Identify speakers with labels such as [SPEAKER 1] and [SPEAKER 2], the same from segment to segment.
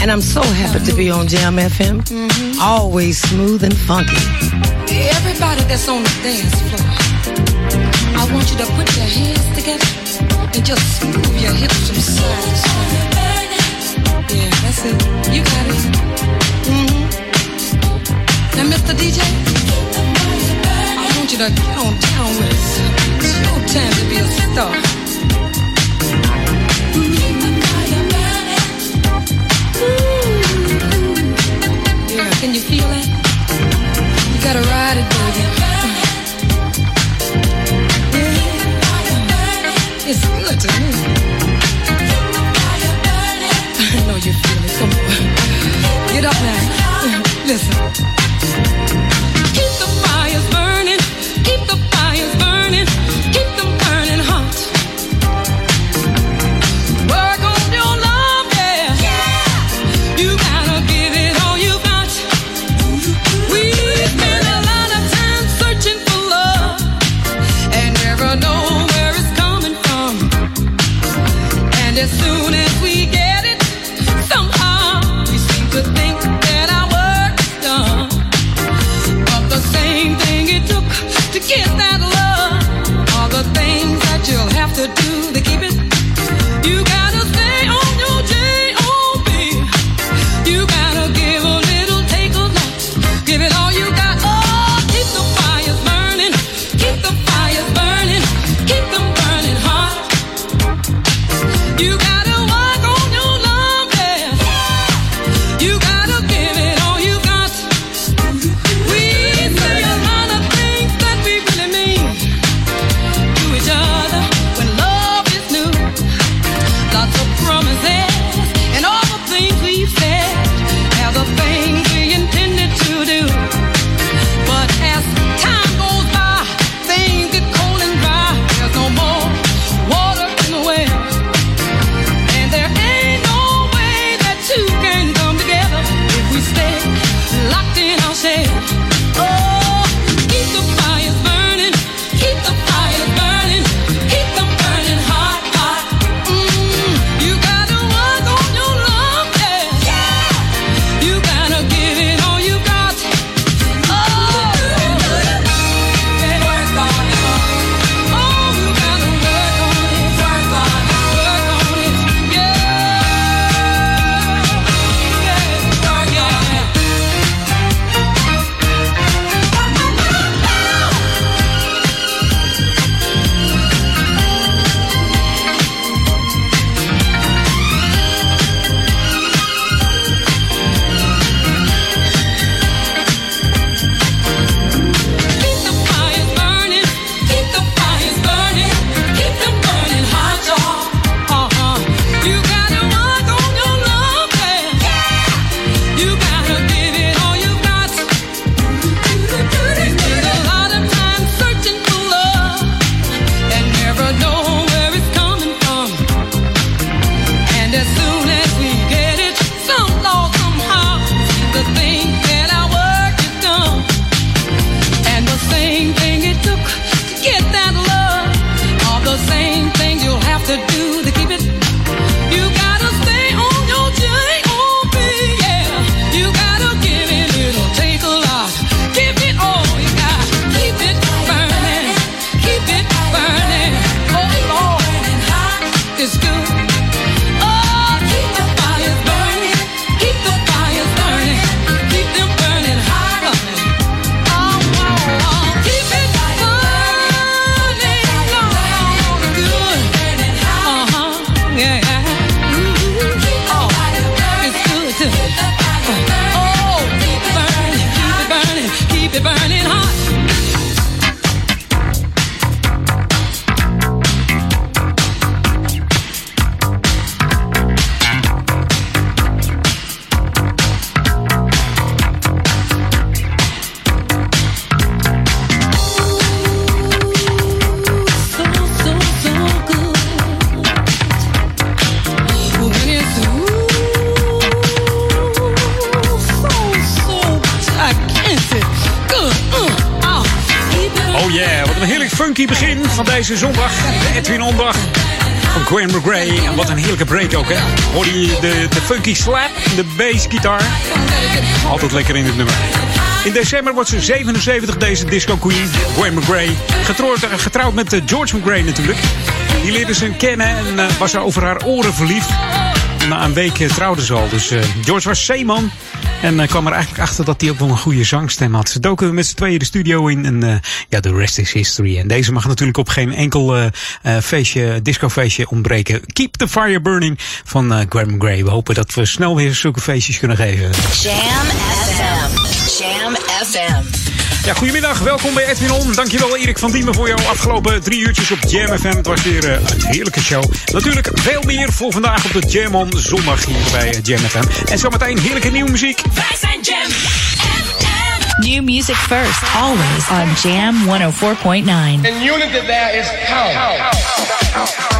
[SPEAKER 1] and I'm so happy to be on Jam FM. Always smooth and funky.
[SPEAKER 2] Everybody that's on the dance floor, I want you to put your hands together and just move your hips from side to side. Yeah, that's it. You got it. Mm-hmm. Now, Mr. DJ, I want you to get on down with it. It's your time to be a star. Can you feel it? You gotta ride it, baby. It's good to me. I know you feel it. Come on. Get up now. Listen.
[SPEAKER 3] De, funky slap, de bassgitaar. Altijd lekker in het nummer. In december wordt ze 77, deze disco queen, Gwen McGray. Getrouwd, getrouwd met George McGray natuurlijk. Die leerde ze kennen en uh, was over haar oren verliefd. Na een week trouwden ze al. Dus George was zeeman. En uh, kwam er eigenlijk achter dat hij ook wel een goede zangstem had. Ze doken met z'n tweeën de studio in. En uh, ja, de rest is history. En deze mag natuurlijk op geen enkel uh, feestje, discofeestje ontbreken. Keep the fire burning van Graham Gray. We hopen dat we snel weer zulke feestjes kunnen geven.
[SPEAKER 4] Jam FM. Jam FM.
[SPEAKER 3] Ja, goedemiddag. Welkom bij Edwin On. Dankjewel Erik van Diemen voor jouw afgelopen drie uurtjes op Jam FM. Het was weer uh, een heerlijke show. Natuurlijk veel meer voor vandaag op de Jam On zondag hier bij Jam FM. En zometeen heerlijke nieuwe muziek.
[SPEAKER 4] Wij zijn Jam FM.
[SPEAKER 5] New music first, always on Jam 104.9.
[SPEAKER 6] And unity there is power.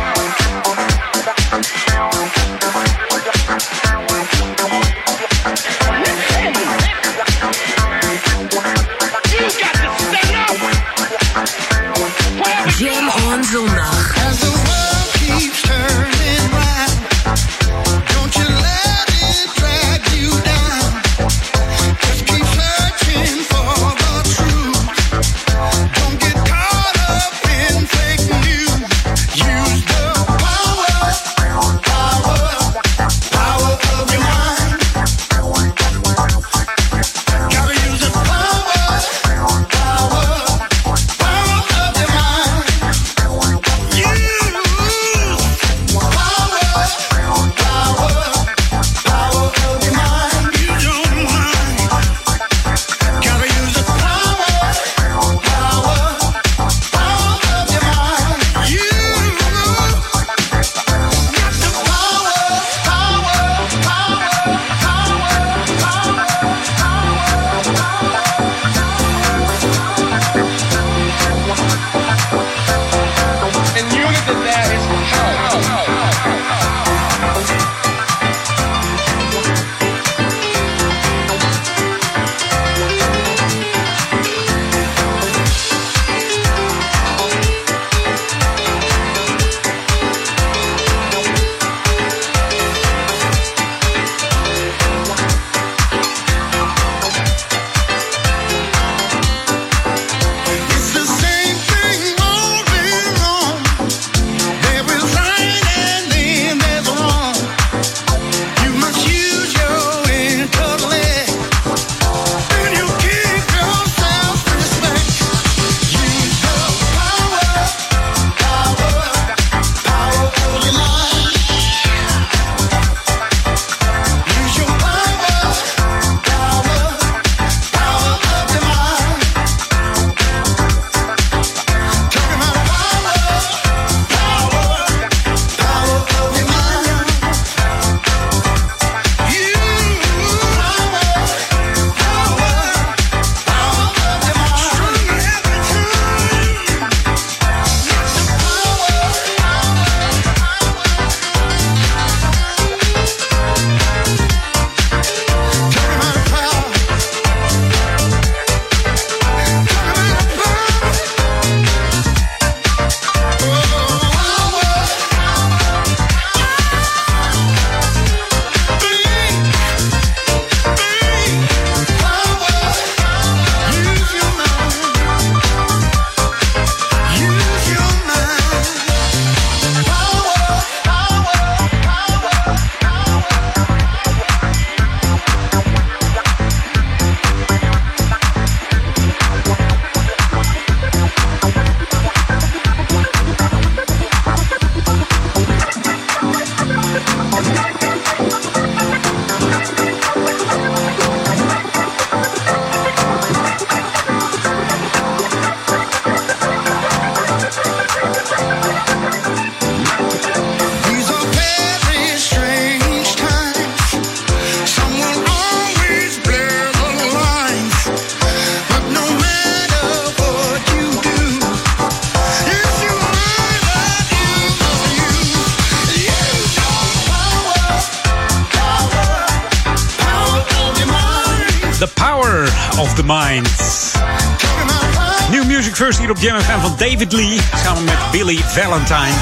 [SPEAKER 3] David Lee. Samen met Billy Valentine.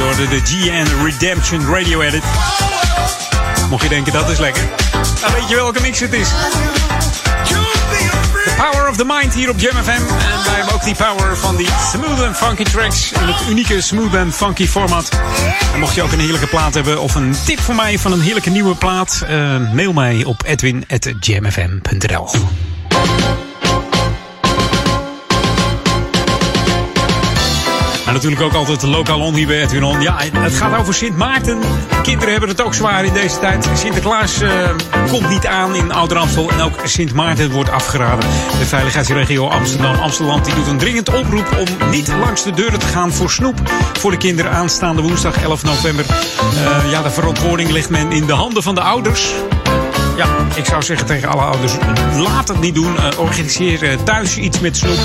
[SPEAKER 3] Hoorde de GN Redemption Radio Edit. Mocht je denken dat is lekker. Dan weet je welke mix het is. The Power of the Mind hier op Jam FM. En wij hebben ook die power van die smooth and funky tracks. In het unieke smooth and funky format. En mocht je ook een heerlijke plaat hebben of een tip voor mij van een heerlijke nieuwe plaat. Uh, mail mij op edwin.jamfm.nl En natuurlijk ook altijd lokaal on hier bij On. Ja, het gaat over Sint Maarten. Kinderen hebben het ook zwaar in deze tijd. Sinterklaas uh, komt niet aan in Ouder-Amstel. En ook Sint Maarten wordt afgeraden. De veiligheidsregio Amsterdam. Amsterdam die doet een dringend oproep om niet langs de deuren te gaan voor snoep. Voor de kinderen aanstaande woensdag 11 november. Uh, ja, de verantwoording ligt men in de handen van de ouders. Ja, ik zou zeggen tegen alle ouders, laat het niet doen. Uh, organiseer thuis iets met snoep.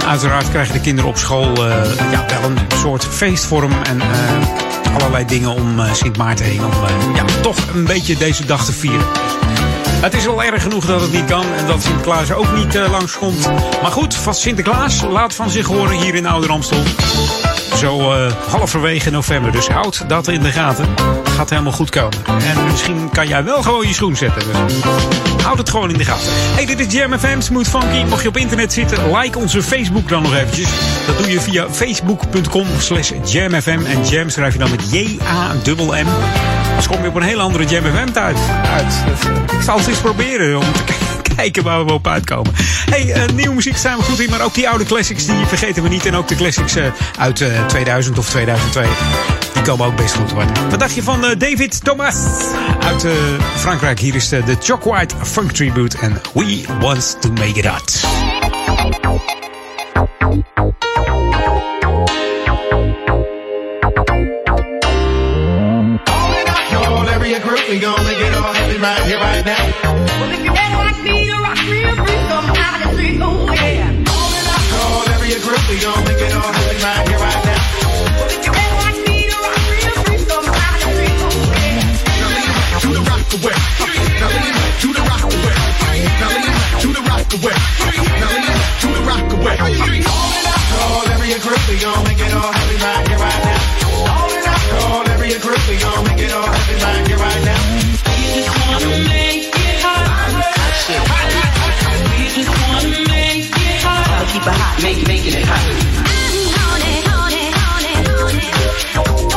[SPEAKER 3] En uiteraard krijgen de kinderen op school uh, ja, wel een soort feestvorm en uh, allerlei dingen om uh, Sint Maarten heen. Om ja, toch een beetje deze dag te vieren. Het is wel erg genoeg dat het niet kan en dat Sinterklaas ook niet uh, langskomt. Maar goed, van Sinterklaas laat van zich horen hier in Ouder Amstel. Zo uh, halverwege november. Dus houd dat in de gaten. Gaat helemaal goed komen. En misschien kan jij wel gewoon je schoen zetten. Dus houd het gewoon in de gaten. Hey, dit is Jam FM, Smooth Funky. Mocht je op internet zitten, like onze Facebook dan nog eventjes. Dat doe je via facebook.com slash jamfm. En jam schrijf je dan met J-A-M-M. Dus kom je op een hele andere Jam FM uit. uit. Ik zal het eens proberen om te kijken waar we op uitkomen. Hey, uh, nieuwe muziek zijn we goed in, maar ook die oude classics die vergeten we niet. En ook de classics uh, uit uh, 2000 of 2002. Die komen ook best goed worden. Wat dacht je van David Thomas uit Frankrijk? Hier is de, Choc White Funk Tribute en We Want to Make It Hot.
[SPEAKER 7] Away. Now lean back to the rock away. Call every group, we gon' make it all happen right here, right now. Call every group, we gon' make it all happen right here, right now. We just wanna make it hot. We just wanna make it hot. Gotta keep it hot, make, making it hot. Come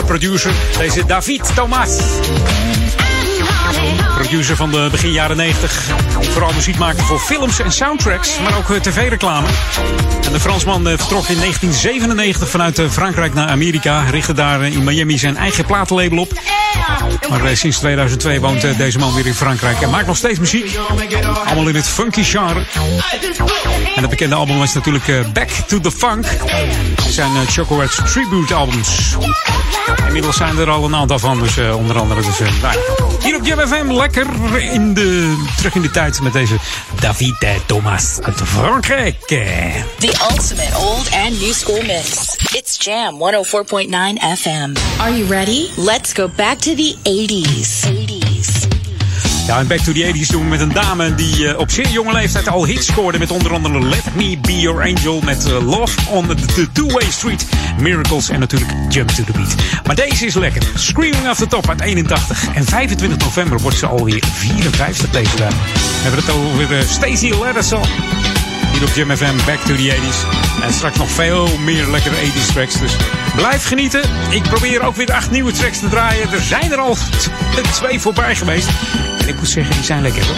[SPEAKER 3] producer. Deze David Thomas. Producer van de begin jaren 90. Vooral muziek maakte voor films en soundtracks, maar ook tv-reclame. En de Fransman vertrok in 1997 vanuit Frankrijk naar Amerika. Richtte daar in Miami zijn eigen platenlabel op. Maar sinds 2002 woont deze man weer in Frankrijk en maakt nog steeds muziek. Allemaal in het funky genre. En het bekende album is natuurlijk Back to the Funk. Zijn Chocowatt's tribute albums.
[SPEAKER 8] Inmiddels zijn er al een aantal van. Dus eh, onder andere dus, eh, nou, hier op Jam FM lekker in de, terug in de tijd met deze David Thomas uit Frankrijk.
[SPEAKER 5] The ultimate old and new school mix. It's Jam 104.9 FM. Are you ready? Let's go back to the 80s. 80s.
[SPEAKER 8] Ja, en Back to the 80s doen we met een dame die eh, op zeer jonge leeftijd al hits scoorde. Met onder andere Let Me Be Your Angel. Met eh, Love on the, Two-Way Street. Miracles en natuurlijk Jump to the Beat. Maar deze is lekker. Screaming off the top uit 81. En 25 november wordt ze alweer 54 deze. We hebben het over uh, Stacey Ladderson. Hier op Jam FM, Back to the 80s. En straks nog veel meer lekkere 80s tracks. Dus blijf genieten. Ik probeer ook weer acht nieuwe tracks te draaien. Er zijn er al twee voorbij geweest. En ik moet zeggen, die zijn lekker hoor.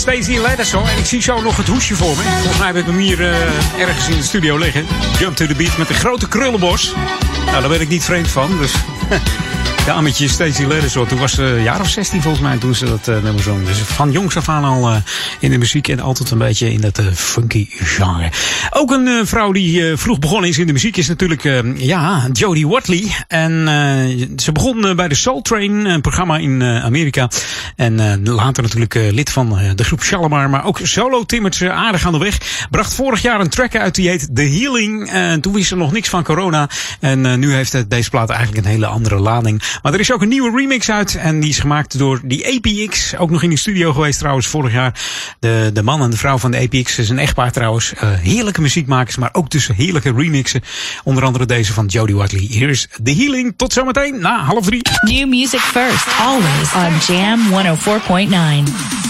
[SPEAKER 8] Ja, Stacey Ladderson. En ik zie zo nog het hoesje voor me. Volgens mij heb ik hem hier eh, ergens in de studio liggen. Jump to the beat met een grote krullenbos. Nou, daar ben ik niet vreemd van. Dus dametje Stacey Ladderson. Toen was ze een jaar of 16 volgens mij toen ze dat eh, nummer zong. Dus van jongs af aan al eh, in de muziek en altijd een beetje in dat eh, funky genre. Ook een eh, vrouw die eh, vroeg begonnen is in de muziek is natuurlijk eh, ja, Jodie Watley. En eh, ze begon eh, bij de Soul Train, een programma in eh, Amerika. En eh, later natuurlijk eh, lid van eh,
[SPEAKER 3] de groep Shalimar, maar ook solo timmert uh, aardig aan de weg. Bracht vorig jaar een track uit die heet The Healing. En toen wist er nog niks van corona. En uh, nu heeft deze plaat eigenlijk een hele andere lading. Maar er is ook een nieuwe remix uit. En die is gemaakt door die APX. Ook nog in de studio geweest trouwens vorig jaar. De, de man en de vrouw van de APX is een echtpaar trouwens. Uh, heerlijke muziekmakers, maar ook dus heerlijke remixen. Onder andere deze van Jody Watley. Hier is The Healing. Tot zometeen na half drie.
[SPEAKER 4] New music first, always on Jam 104.9.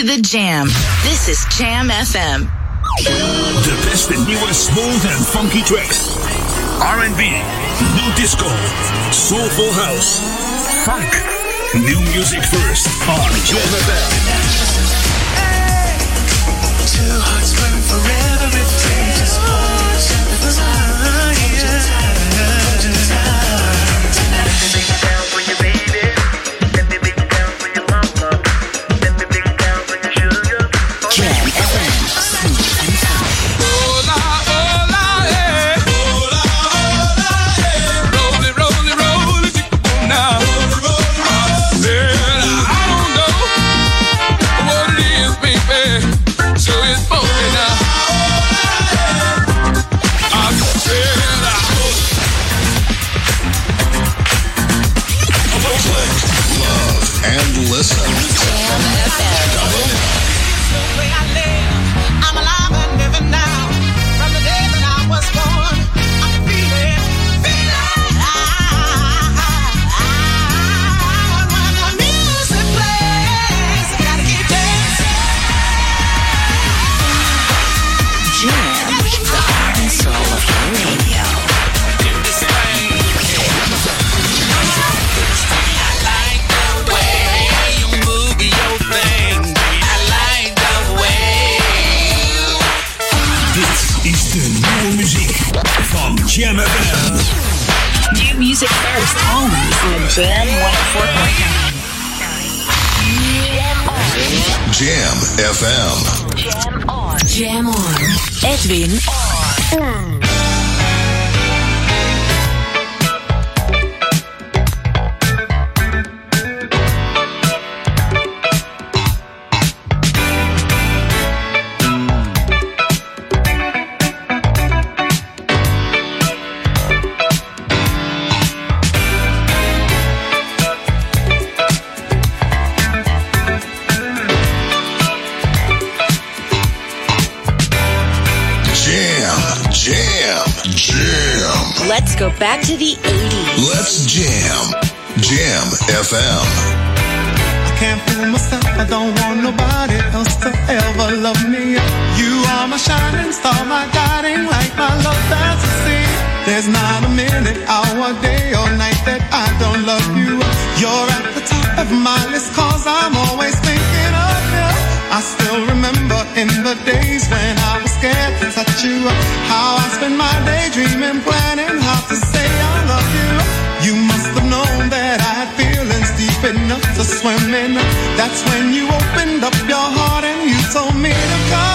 [SPEAKER 4] to the Jam. This is Jam FM.
[SPEAKER 9] De beste nieuwe smooth en funky tracks. R&B, new disco, soulful house, funk. New music first on Jam FM.
[SPEAKER 10] I myself. I don't want nobody else to ever love me. You are my shining star, my guiding light, my love fantasy. There's not a minute, hour, day, or night that I don't love you. You're at the top of my list, cause I'm always thinking of you. I still remember in the days when I was scared to touch you. How I spent my day dreaming, planning how to say I love. You to swim in. That's when you opened up your heart and you told me to come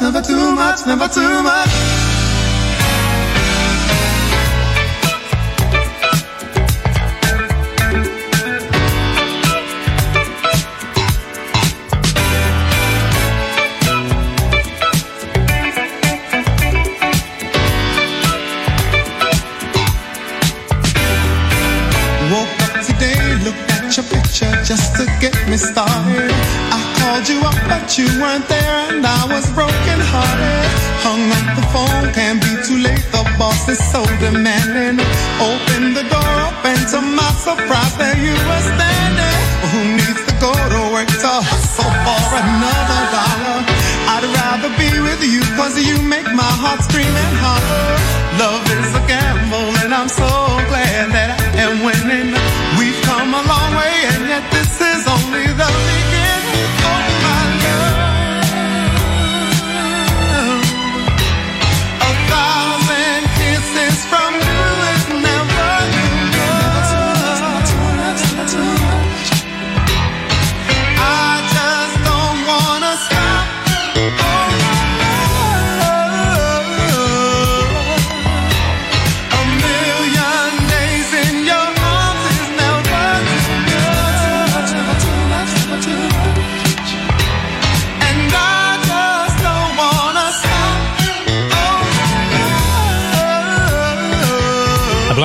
[SPEAKER 10] much, never too much, never too much. Woke up today, looked at your picture just to get me started. Called you up, but you weren't there, and I was broken hearted. Hung up the phone, can't be too late. The boss is so demanding. Open the door up, and to my surprise, there you were standing. Who needs to go to work to hustle for another dollar? I'd rather be with you, cause you make my heart scream and holler. Love is a gamble, and I'm so glad that I am winning. We've come a long way, and yet this is only the beginning.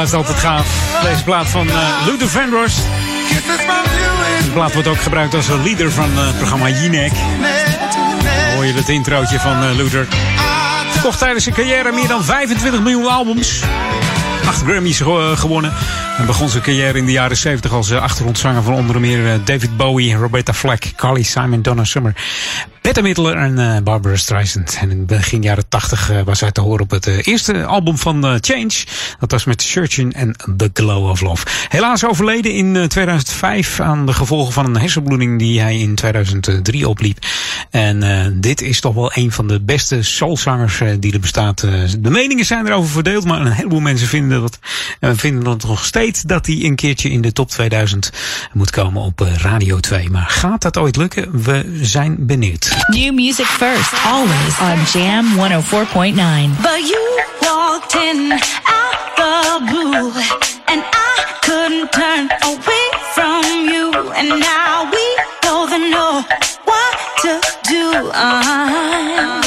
[SPEAKER 3] Blijft altijd gaaf. Deze plaat van eh, Luther Vandross. De plaat wordt ook gebruikt als een leader van eh, het programma Jinek. Hoor je het introotje van eh, Luther. Kocht tijdens zijn carrière meer dan 25 miljoen albums. Acht Grammys ge- gewonnen. En begon zijn carrière in de jaren 70 als eh, achtergrondzanger van onder meer eh, David Bowie, Roberta Flack, Carly Simon, Donna Summer, Bette Midler en eh, Barbara Streisand. En in begin jaren 80 eh, was hij te horen op het eh, eerste album van Change. Dat was met Searching en The Glow of Love. Helaas overleden in eh, 2005 aan de gevolgen van een hersenbloeding die hij in 2003 opliep. En dit is toch wel een van de beste soulzangers die er bestaat. De meningen zijn erover verdeeld, maar een heleboel mensen vinden dat, vinden dat nog steeds dat hij een keertje in de top 2000 moet komen op Radio 2. Maar gaat dat ooit lukken? We zijn benieuwd.
[SPEAKER 5] New music first, always on Jam 104.9.
[SPEAKER 8] But you walked in out the blue, and I couldn't turn away from you. And now we both know what to do. Uh-huh.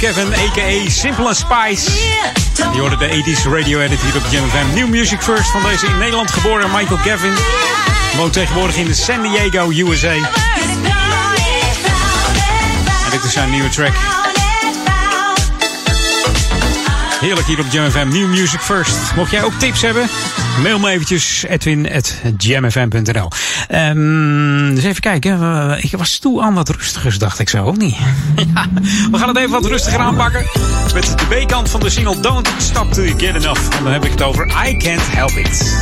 [SPEAKER 3] Kevin, a.k.a. Simple and Spice. Die hoorde de 80s radio edit hier op Jam FM. New Music First van deze in Nederland geboren Michael Kevin. Woont tegenwoordig in de San Diego, USA. En dit is zijn nieuwe track. Heerlijk hier op Jam FM. New Music First. Mocht jij ook tips hebben, mail me eventjes edwin.jamfm.nl Ehm Dus even kijken. Ik was toe aan wat rustigers, dacht ik zo, of niet? ja, we gaan het even wat rustiger aanpakken. Met de B-kant van de single Don't Stop Till Get Enough. En dan heb ik het over I Can't Help It.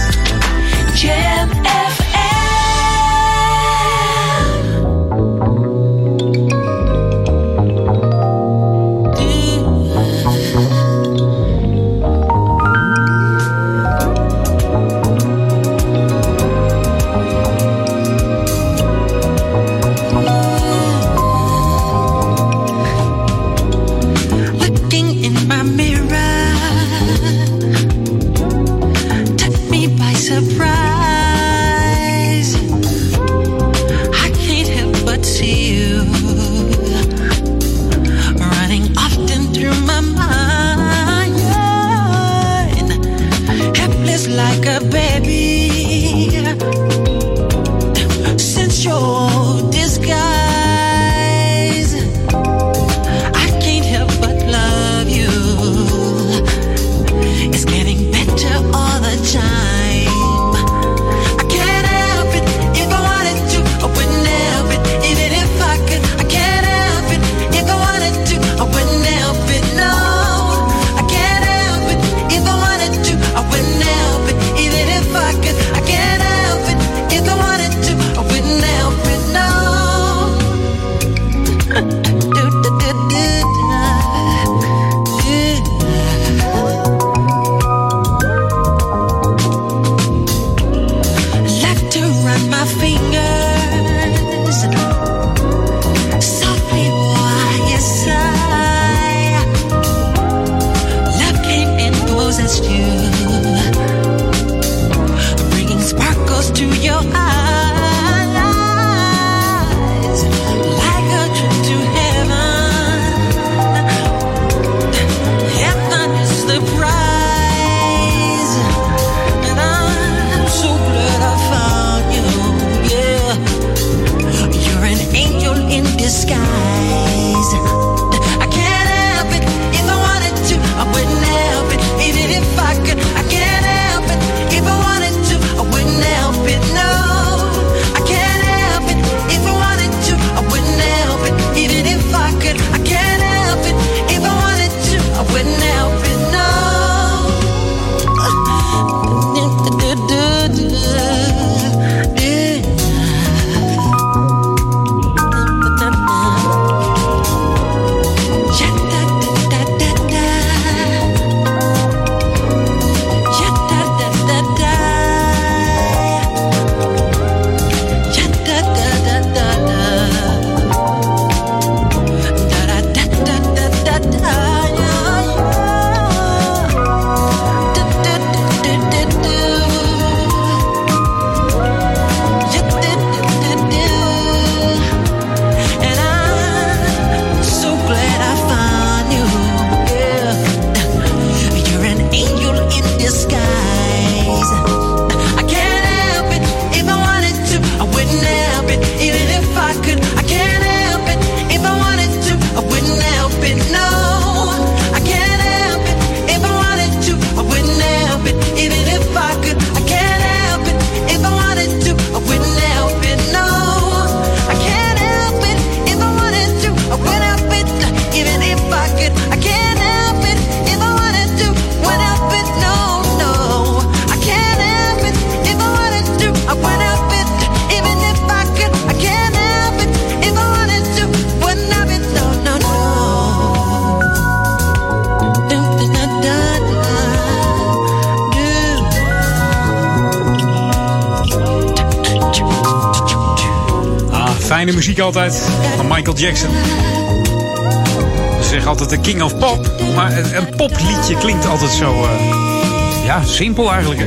[SPEAKER 3] Altijd zo... eh, ja, simpel eigenlijk.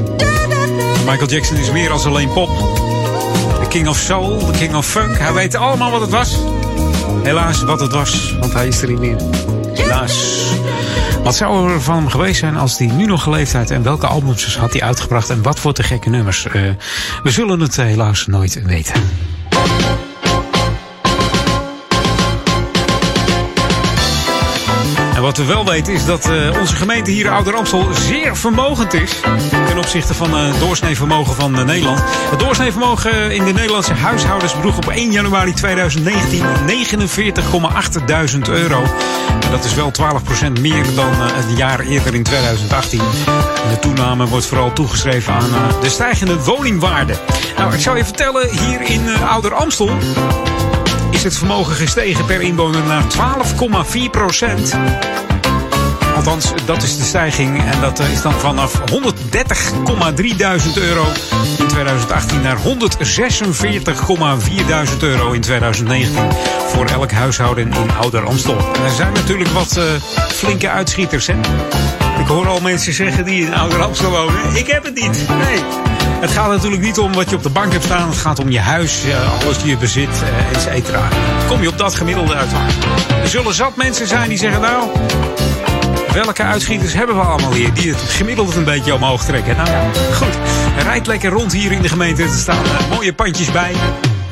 [SPEAKER 3] Michael Jackson is meer als alleen pop. De king of soul, de king of funk. Hij weet allemaal wat het was. Helaas wat het was, want hij is er niet meer. Helaas. Wat zou er van hem geweest zijn als hij nu nog geleefd had? En welke albums had hij uitgebracht? En wat voor te gekke nummers? Eh, we zullen het eh, helaas nooit weten. Wat we wel weten is dat eh, onze gemeente hier Ouder Amstel zeer vermogend is. Ten opzichte van het doorsneevermogen van eh, Nederland. Het doorsneevermogen in de Nederlandse huishoudens bedroeg op 1 januari 2019 49,8 euro. En dat is wel 12% meer dan eh, het jaar eerder in 2018. En de toename wordt vooral toegeschreven aan eh, de stijgende woningwaarde. Nou, ik zou je vertellen, hier in eh, Ouder Amstel is het vermogen gestegen per inwoner naar 12,4 procent. Althans, dat is de stijging. En dat eh, is dan vanaf 130,3 duizend euro in 2018 naar 146,4 duizend euro in 2019. Voor elk huishouden in Ouder Amstel. En er zijn natuurlijk wat eh, flinke uitschieters. Hè? Ik hoor al mensen zeggen die in Ouder Amstel wonen. Ik heb het niet. Nee. Het gaat natuurlijk niet om wat je op de bank hebt staan. Het gaat om je huis, eh, alles die je bezit, eh, et cetera. Kom je op dat gemiddelde uit. Er zullen zat mensen zijn die zeggen, nou, welke uitschieters hebben we allemaal hier? Die het gemiddeld een beetje omhoog trekken. Nou ja, goed. Rijd lekker rond hier in de gemeente. Er staan eh, mooie pandjes bij.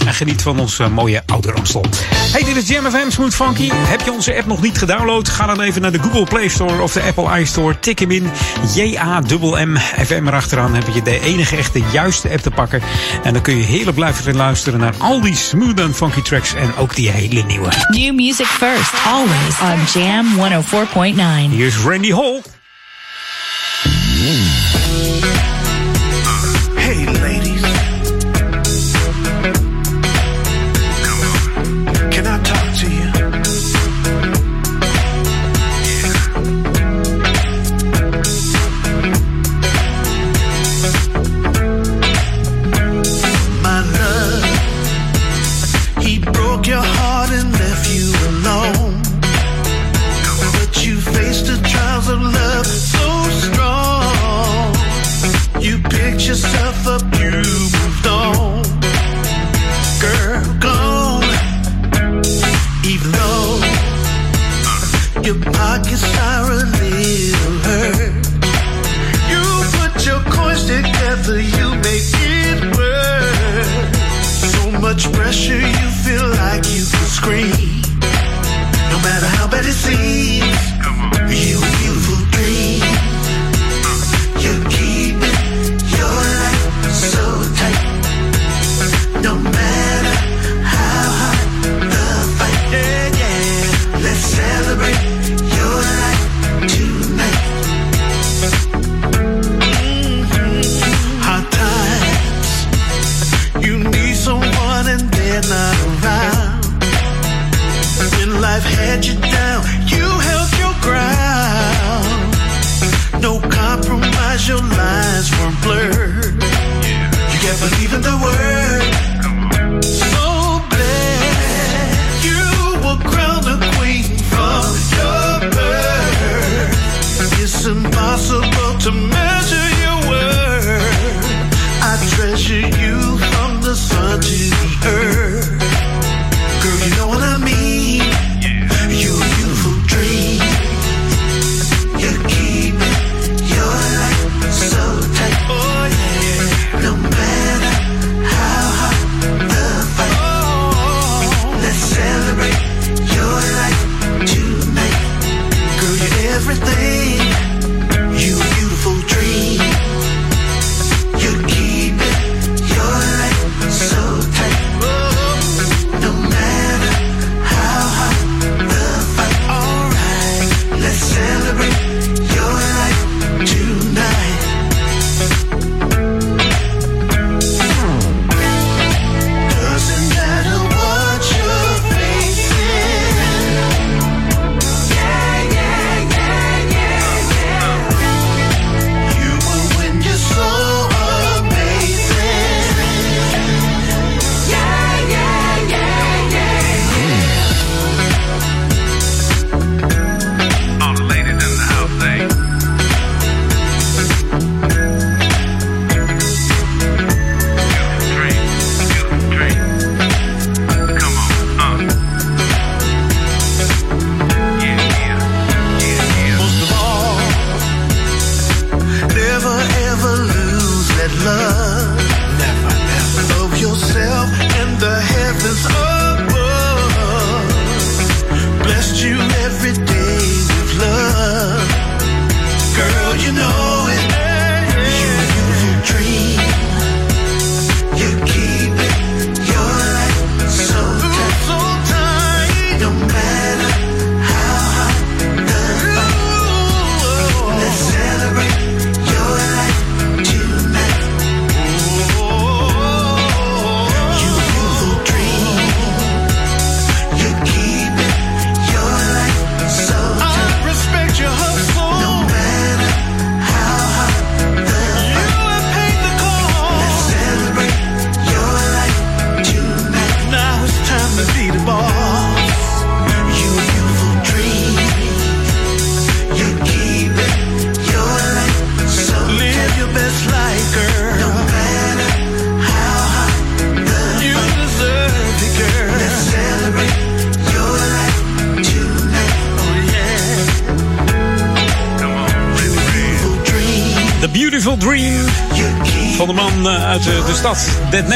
[SPEAKER 3] En geniet van ons eh, mooie oude Amstel. Hey, dit is Jam FM Smooth Funky. Heb je onze app nog niet gedownload? Ga dan even naar de Google Play Store of de Apple iStore. Tik hem in. J-A-M-M FM erachteraan. Heb je de enige echte juiste app te pakken. En dan kun je heerlijk blijven luisteren naar al die smooth en funky tracks. En ook die hele nieuwe.
[SPEAKER 5] New music first, always on Jam 104.9.
[SPEAKER 3] Hier is Randy Hall.
[SPEAKER 11] Hey,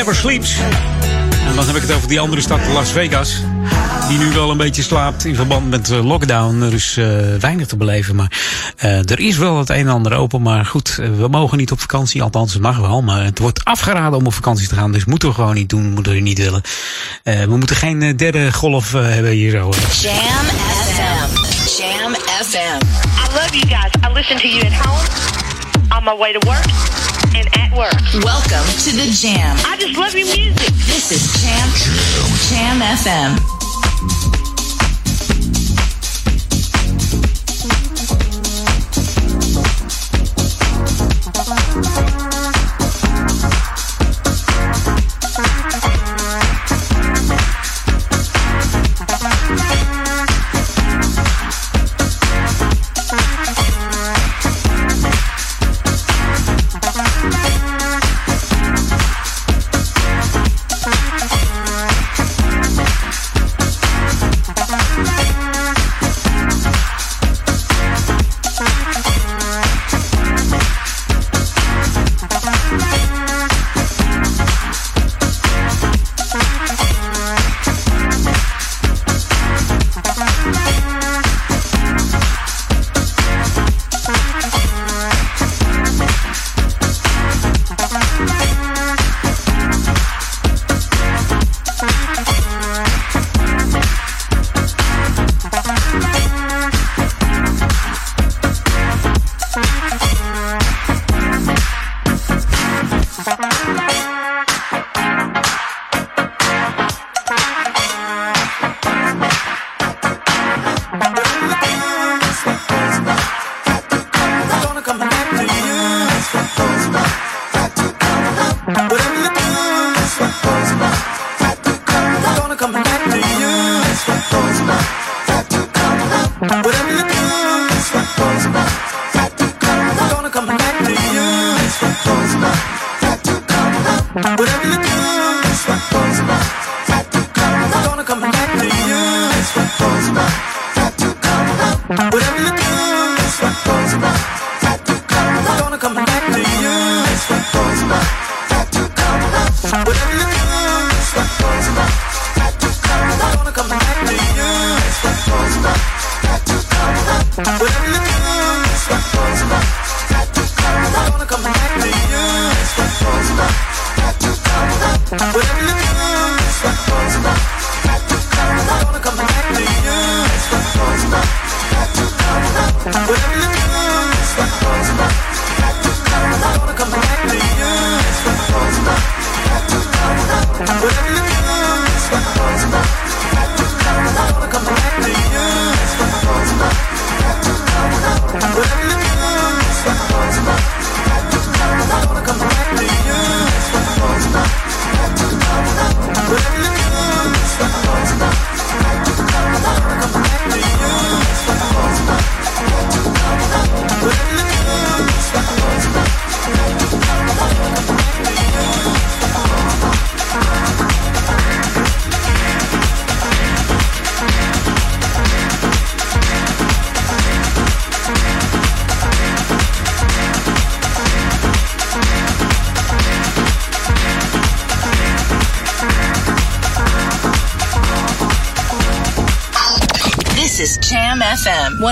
[SPEAKER 3] Never Sleeps. En dan heb ik het over die andere stad, Las Vegas. Die nu wel een beetje slaapt in verband met eh, lockdown. Er is eh, weinig te beleven, maar eh, er is wel het een en ander open. Maar goed, we mogen niet op vakantie. Althans, het mag wel. Maar het wordt afgeraden om op vakantie te gaan. Dus moeten we gewoon niet doen, moeten we niet willen. Eh, we moeten geen derde golf hebben hier zo.
[SPEAKER 12] Jam FM. Jam FM.
[SPEAKER 5] I love you guys. I listen to you at home, on my way to work, and at work.
[SPEAKER 12] Welcome to the Jam.
[SPEAKER 5] I just love your music.
[SPEAKER 12] This is Jam. Jam FM.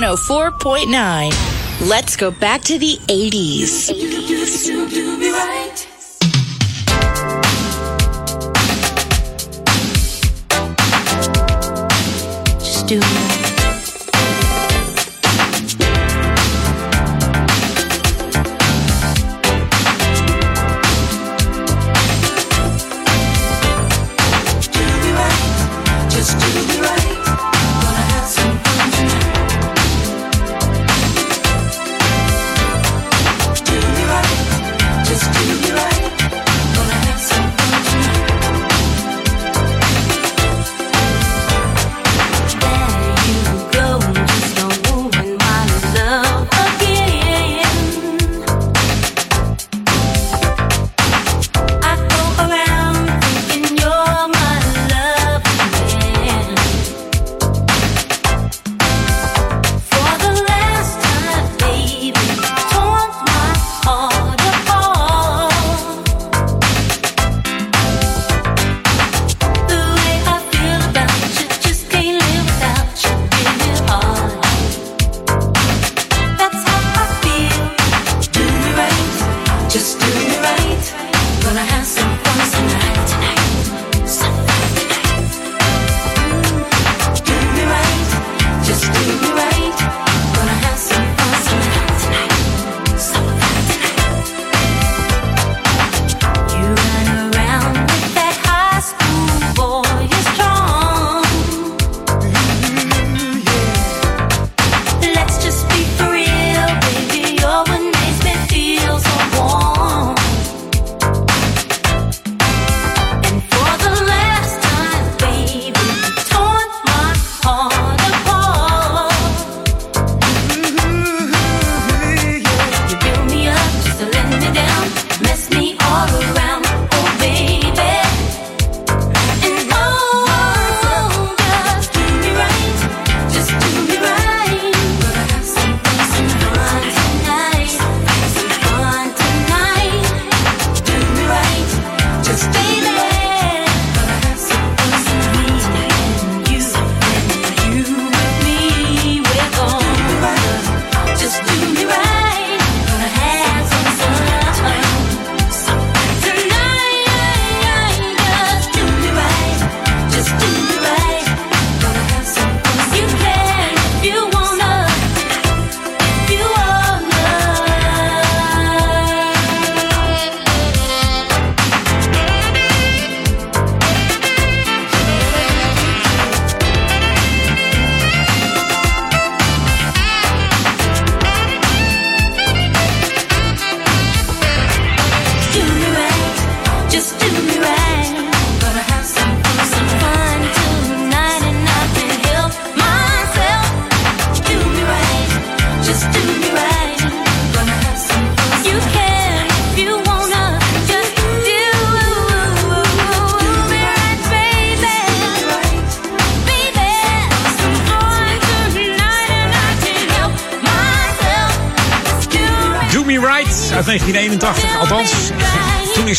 [SPEAKER 4] 104.9. Let's go back to the 80s.
[SPEAKER 8] Just do me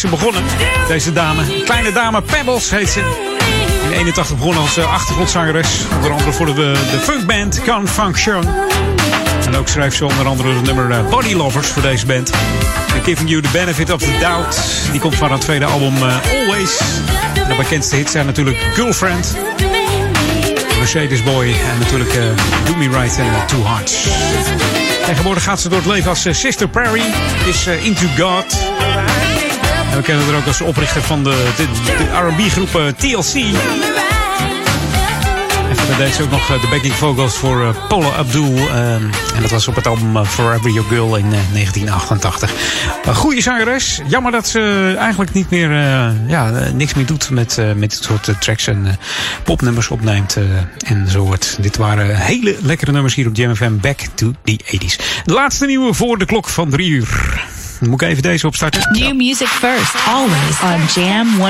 [SPEAKER 3] ze begonnen, deze dame. Kleine dame Pebbles heet ze. In 81 begonnen als achtergrondzangeres. Onder andere voor de, de funkband Can Function. En ook schreef ze onder andere het nummer eh, Body Lovers voor deze band. Giving You the Benefit of the Doubt. Die komt van haar tweede album eh, Always. En de bekendste hits zijn natuurlijk Girlfriend. Mercedes Boy en natuurlijk eh, Do Me Right en Two Hearts. Tegenwoordig gaat ze door het leven als Sister Perry, is Into God. En we kennen haar ook als oprichter van de, R&B-groep eh, TLC. En verder deed ze ook nog eh, de backing vocals voor eh, Paula Abdul. eh, en dat was op het album Forever Your Girl in eh, 1988. Een goede zangeres. Jammer dat ze eigenlijk niet meer, ja, niks meer doet met, met dit soort tracks en popnummers opneemt. en zo wordt. Dit waren hele lekkere nummers hier op Jam FM. Back to the 80s. De laatste nieuwe voor de klok van drie uur. Dan moet ik even deze opstarten.
[SPEAKER 5] New music first, always on Jam 104.9.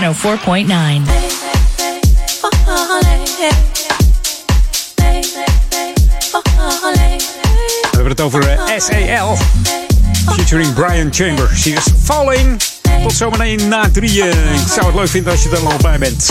[SPEAKER 3] We hebben het over eh, SAL. Featuring Brian Chambers. She is falling. Tot zometeen na drieën. Ik zou het leuk vinden als je er al bij bent.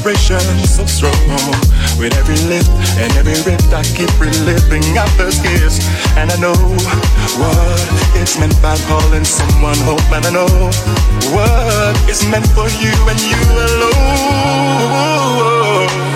[SPEAKER 13] Vibration so strong with every lift and every riff. I keep reliving our first kiss, and I know what it's meant by calling someone home, and I know what is meant for you and you alone.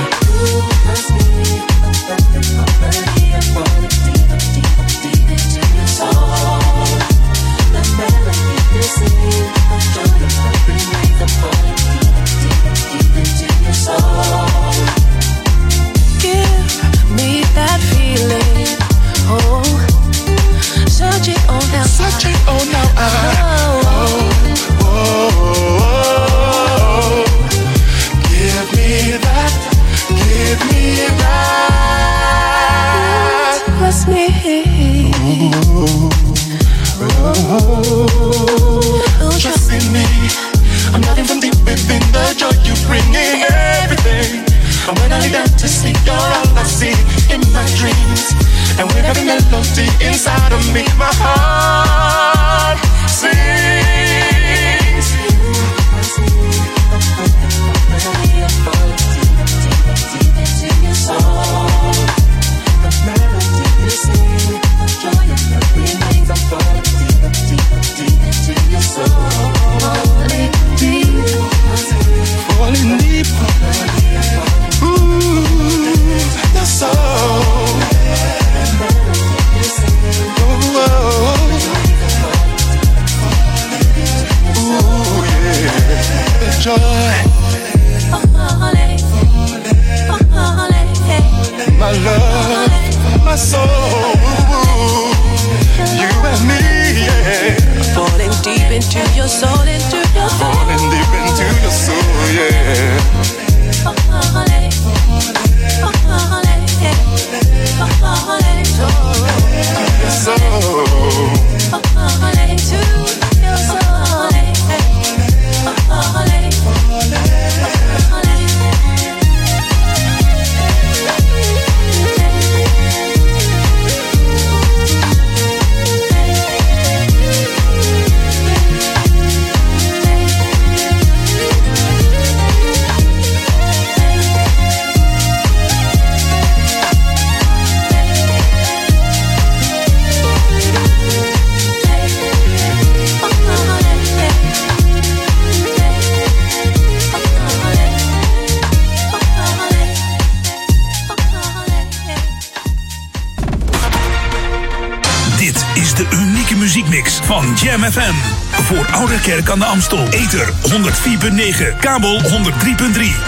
[SPEAKER 9] Ether 104.9, kabel 103.3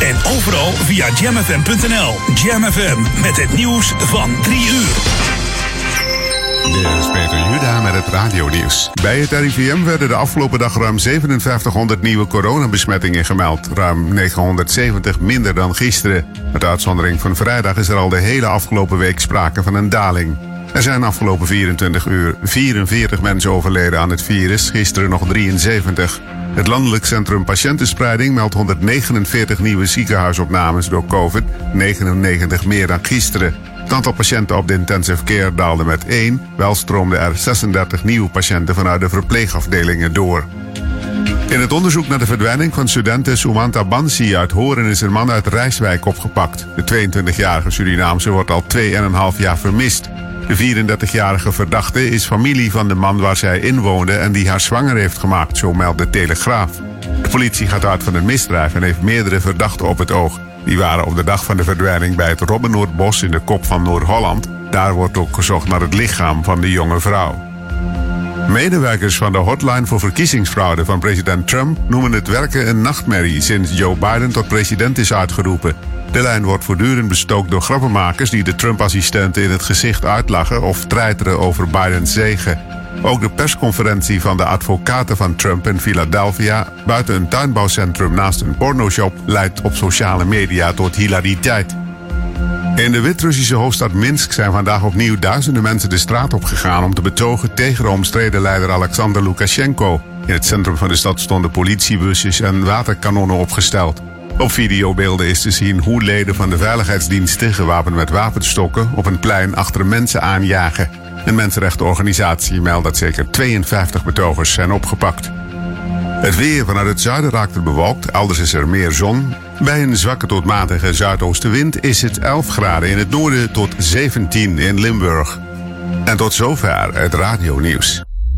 [SPEAKER 9] en overal via jamfm.nl. Jam FM met het nieuws van 3 uur.
[SPEAKER 14] Dit is Peter Juda met het radionieuws. Bij het RIVM werden de afgelopen dag ruim 5700 nieuwe coronabesmettingen gemeld. Ruim 970 minder dan gisteren. Met uitzondering van vrijdag is er al de hele afgelopen week sprake van een daling. Er zijn afgelopen 24 uur 44 mensen overleden aan het virus, gisteren nog 73. Het Landelijk Centrum Patiëntenspreiding meldt 149 nieuwe ziekenhuisopnames door COVID, 99 meer dan gisteren. Het aantal patiënten op de intensive care daalde met 1, wel stroomden er 36 nieuwe patiënten vanuit de verpleegafdelingen door. In het onderzoek naar de verdwijning van studenten Sumanta Bansi uit Horen is een man uit Rijswijk opgepakt. De 22-jarige Surinaamse wordt al 2,5 jaar vermist. De 34-jarige verdachte is familie van de man waar zij inwoonde en die haar zwanger heeft gemaakt, zo meldt de Telegraaf. De politie gaat uit van een misdrijf en heeft meerdere verdachten op het oog. Die waren op de dag van de verdwijning bij het Robbenoordbos in de kop van Noord-Holland. Daar wordt ook gezocht naar het lichaam van de jonge vrouw. Medewerkers van de hotline voor verkiezingsfraude van president Trump noemen het werken een nachtmerrie sinds Joe Biden tot president is uitgeroepen. De lijn wordt voortdurend bestookt door grappenmakers die de Trump-assistenten in het gezicht uitlachen of treiteren over Bidens zegen. Ook de persconferentie van de advocaten van Trump in Philadelphia buiten een tuinbouwcentrum naast een pornoshop leidt op sociale media tot hilariteit. In de Wit-Russische hoofdstad Minsk zijn vandaag opnieuw duizenden mensen de straat op gegaan om te betogen tegen de omstreden leider Alexander Lukashenko. In het centrum van de stad stonden politiebusjes en waterkanonnen opgesteld. Op videobeelden is te zien hoe leden van de veiligheidsdiensten gewapend met wapenstokken op een plein achter mensen aanjagen. Een mensenrechtenorganisatie meldt dat zeker 52 betogers zijn opgepakt. Het weer vanuit het zuiden raakt het bewolkt, elders is er meer zon. Bij een zwakke tot matige zuidoostenwind is het 11 graden in het noorden tot 17 in Limburg. En tot zover het radionieuws.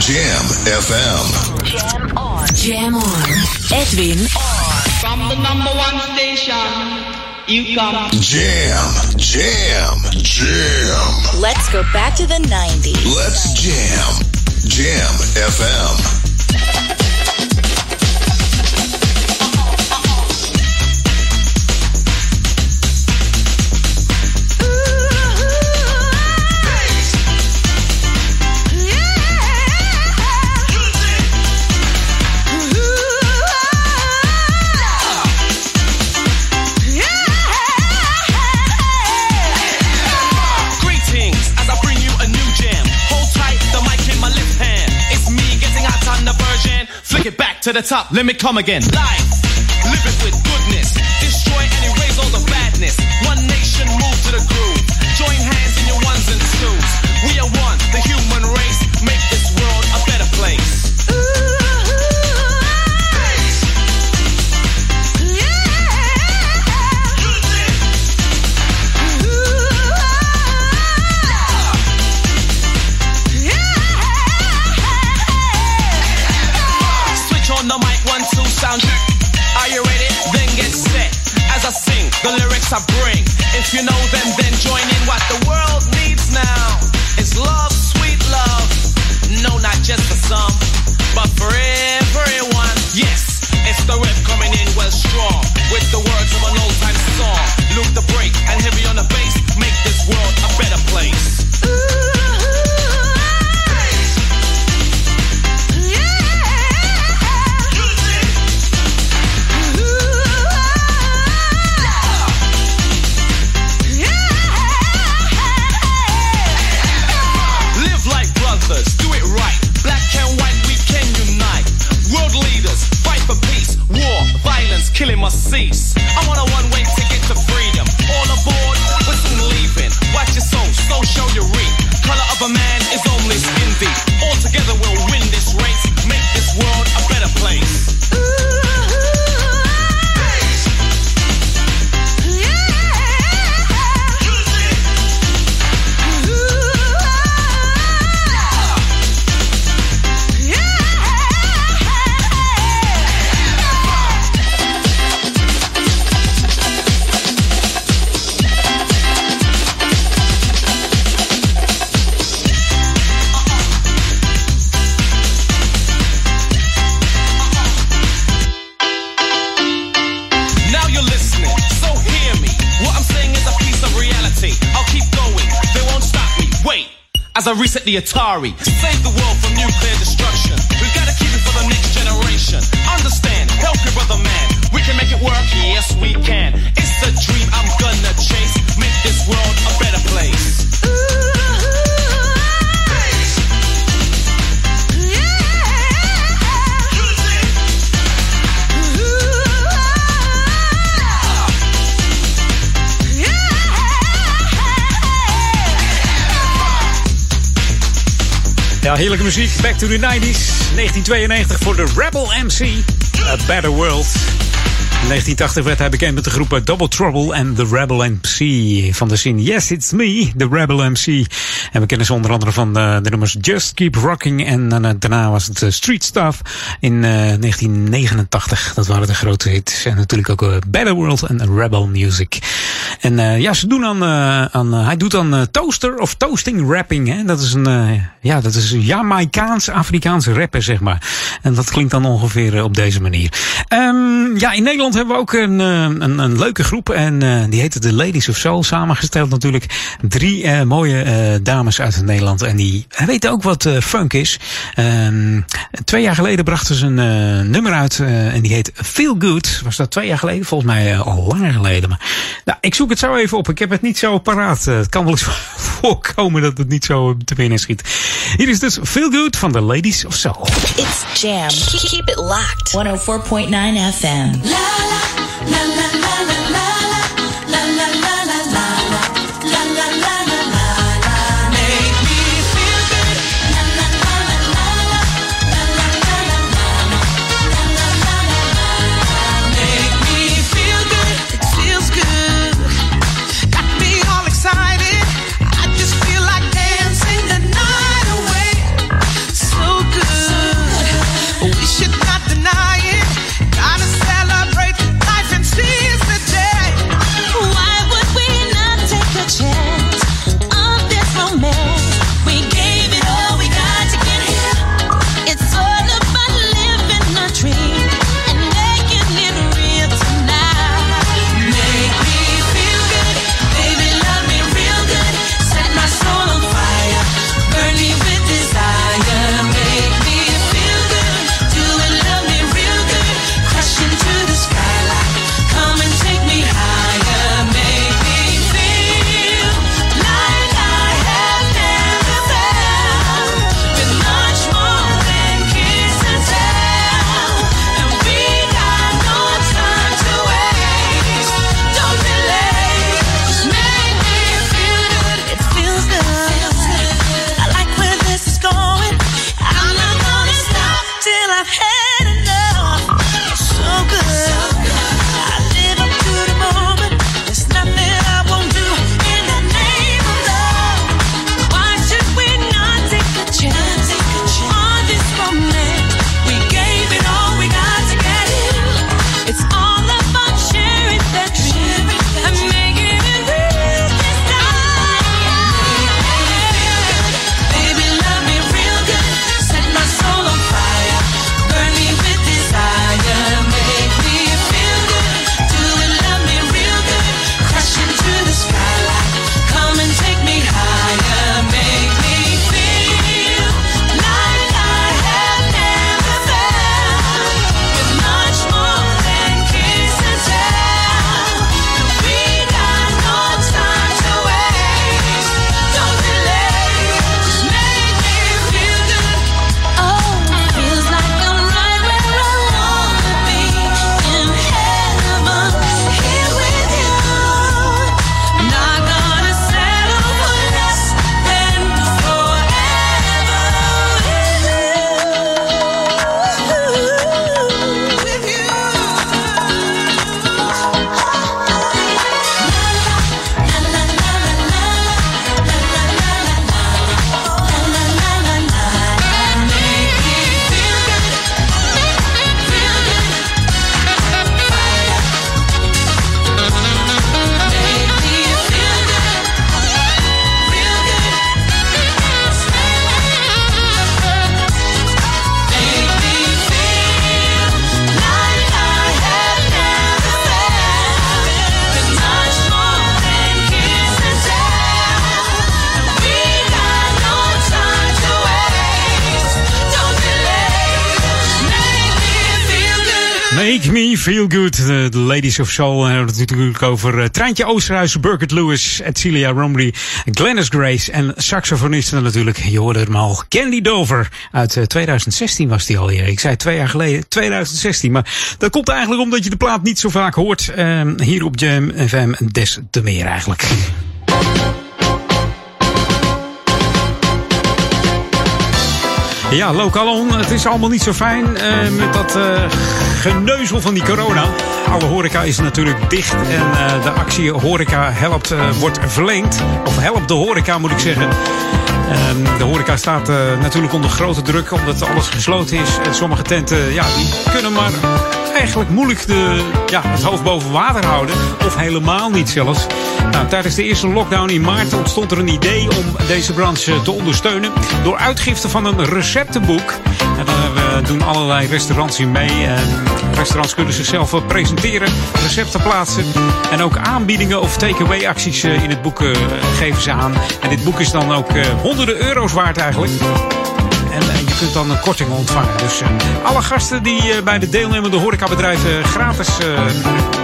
[SPEAKER 15] Jam FM.
[SPEAKER 4] Jam on. Jam on. Edwin on.
[SPEAKER 6] From the number one station, you come.
[SPEAKER 15] Jam, jam, jam.
[SPEAKER 4] Let's go back to the 90s.
[SPEAKER 15] Let's jam. Jam FM.
[SPEAKER 16] It back to the top, let me come again. It with goodness. Destroy and erase all the badness. One nation, move to the groove. I bring. If you know them, then join in. What the world needs now is love, sweet love. No, not just for some, but for everyone. Yes, it's the rep coming in well strong. With the words of an old time song. Loop the break and heavy on the bass. Make this world a better place. Reset the Atari save the world from nuclear destruction.
[SPEAKER 3] Heerlijke muziek. Back to the 90s. 1992 voor de Rebel MC. A Better World. In 1980 werd hij bekend met de groepen Double Trouble en The Rebel MC. Van de scene Yes, It's Me, The Rebel MC. En we kennen ze onder andere van de, de nummers Just Keep Rocking. En eh, daarna was het eh, Street Stuff in eh, 1989. Dat waren de grote hits. En natuurlijk ook eh, Better World en Rebel Music. En eh, ja, ze doen aan, eh, aan hij doet eh, toaster of toasting rapping. Hè? Dat is een, eh, ja, dat is een Jamaicaans-Afrikaanse rapper, zeg maar. En dat klinkt dan ongeveer eh, op deze manier. Ehm, ja, in Nederland hebben we ook een, eh, een, een leuke groep. En eh, die heette The Ladies of Soul. Samengesteld natuurlijk. Drie eh, mooie eh, dames uit Nederland. En die weten ook wat eh, funk is. Ehm, twee jaar geleden brachten ze een eh, nummer uit. eh, en die heet Feel Good. Was dat twee jaar geleden? Volgens mij eh, al langer geleden. Maar, nou, ik zoek het zo even op. Ik heb het niet zo paraat. Eh, het kan wel eens voorkomen dat het niet zo te binnen schiet. Hier is dus Feel Good van The Ladies of Soul.
[SPEAKER 4] It's Jam. Keep it locked. 104.9 FM.
[SPEAKER 8] Why feel good.
[SPEAKER 3] De Ladies of Soul. En hebben het natuurlijk over uh, Treintje Oosterhuis, Burkett Lewis, Celia Romley, Glennis Grace en saxofonisten natuurlijk. Je hoorde hem al. Candy Dover. Uit uh, 2016 was die alweer. Ik zei twee jaar geleden 2016. Maar dat komt eigenlijk omdat je de plaat niet zo vaak hoort. Uh, hier op Jam FM. Des te meer eigenlijk. Ja, Lokalon, het is allemaal niet zo fijn eh, met dat eh, geneuzel van die corona. Alle horeca is natuurlijk dicht en eh, de actie Horeca helpt wordt verlengd. Of helpt de horeca moet ik zeggen. Ehm, de horeca staat natuurlijk onder grote druk omdat alles gesloten is. En sommige tenten ja, die kunnen maar eigenlijk moeilijk de, ja, het hoofd boven water houden. Of helemaal niet zelfs. Nou, tijdens de eerste lockdown in maart ontstond er een idee om deze branche te ondersteunen. Door uitgifte van een receptenboek. En daar eh, doen allerlei restaurants in mee. En restaurants kunnen zichzelf wel presenteren, recepten plaatsen. En ook aanbiedingen of takeaway acties eh, in het boek eh, geven ze aan. En dit boek is dan ook eh, honderden euro's waard eigenlijk. En eh, je kunt dan een korting ontvangen. Dus eh, alle gasten die eh, bij de deelnemende horecabedrijven gratis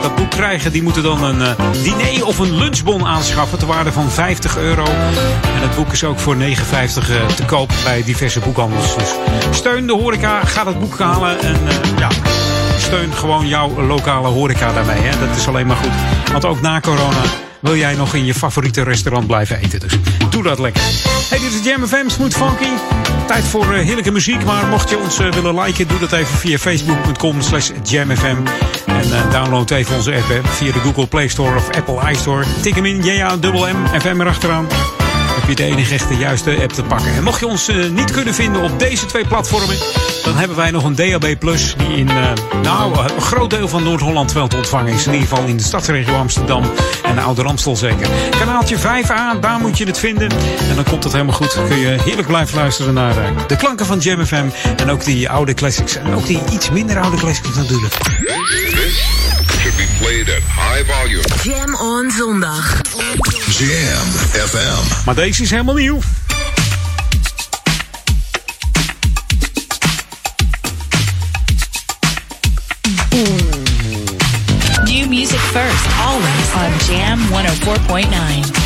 [SPEAKER 3] dat boek krijgen, die moeten dan een diner of een lunchbon aanschaffen ter waarde van 50 euro. En het boek is ook voor 9,50 eh, te koop bij diverse boekhandels. Dus steun de horeca, ga dat boek halen en ja. Steun gewoon jouw lokale horeca daarmee. Hè? Dat is alleen maar goed. Want ook na corona wil jij nog in je favoriete restaurant blijven eten. Dus dat lekker. Hey, dit is Jam FM, Smooth Funky. Tijd voor eh, heerlijke muziek. Maar mocht je ons eh, willen liken, doe dat even via facebook.com slash jamfm. En eh, download even onze app via de Google Play Store of Apple iStore. Tik hem in, ja, dubbel M, FM erachteraan heb je de enige echte juiste app te pakken. En mocht je ons eh, niet kunnen vinden op deze twee platformen, dan hebben wij nog een DAB Plus die in eh, nou, een groot deel van Noord-Holland wel te ontvangen is. In ieder geval in de stadsregio Amsterdam en Oude Ramstel zeker. Kanaaltje 5A, daar moet je het vinden. En dan komt het helemaal goed. Kun je heerlijk blijven luisteren naar eh, de klanken van Jam FM en ook die oude classics. En ook die iets minder oude classics natuurlijk.
[SPEAKER 15] Should be played at high volume.
[SPEAKER 5] Jam on zondag.
[SPEAKER 15] Jam FM.
[SPEAKER 3] Maar deze is helemaal nieuw.
[SPEAKER 4] New music first, always on Jam 104.9.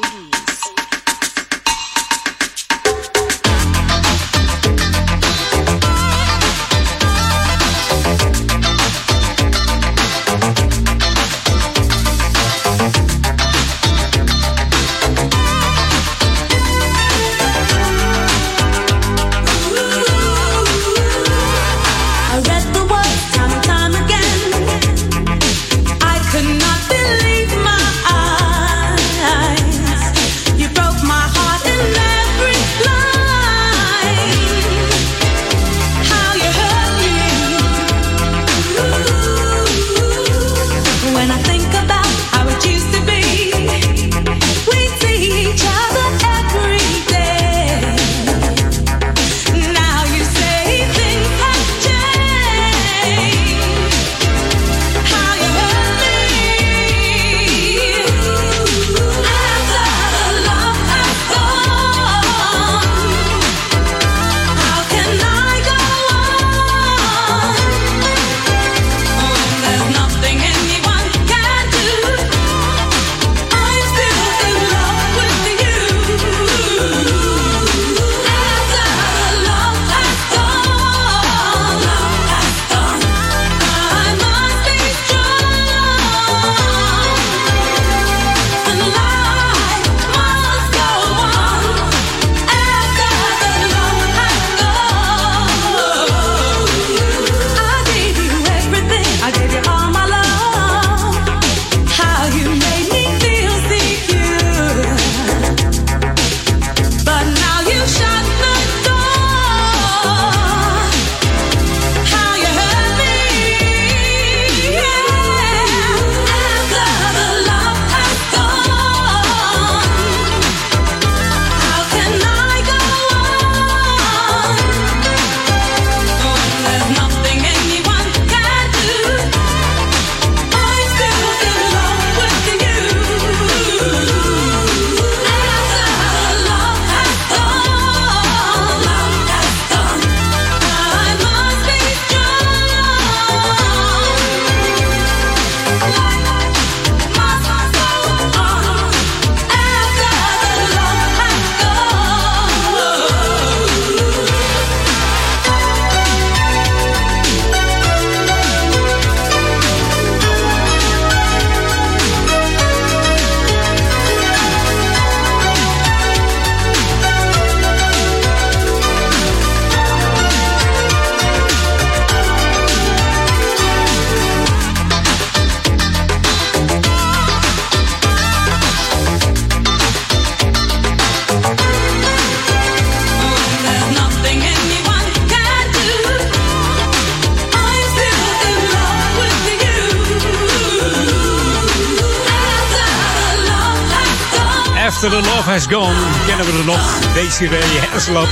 [SPEAKER 3] Desiree Haslop.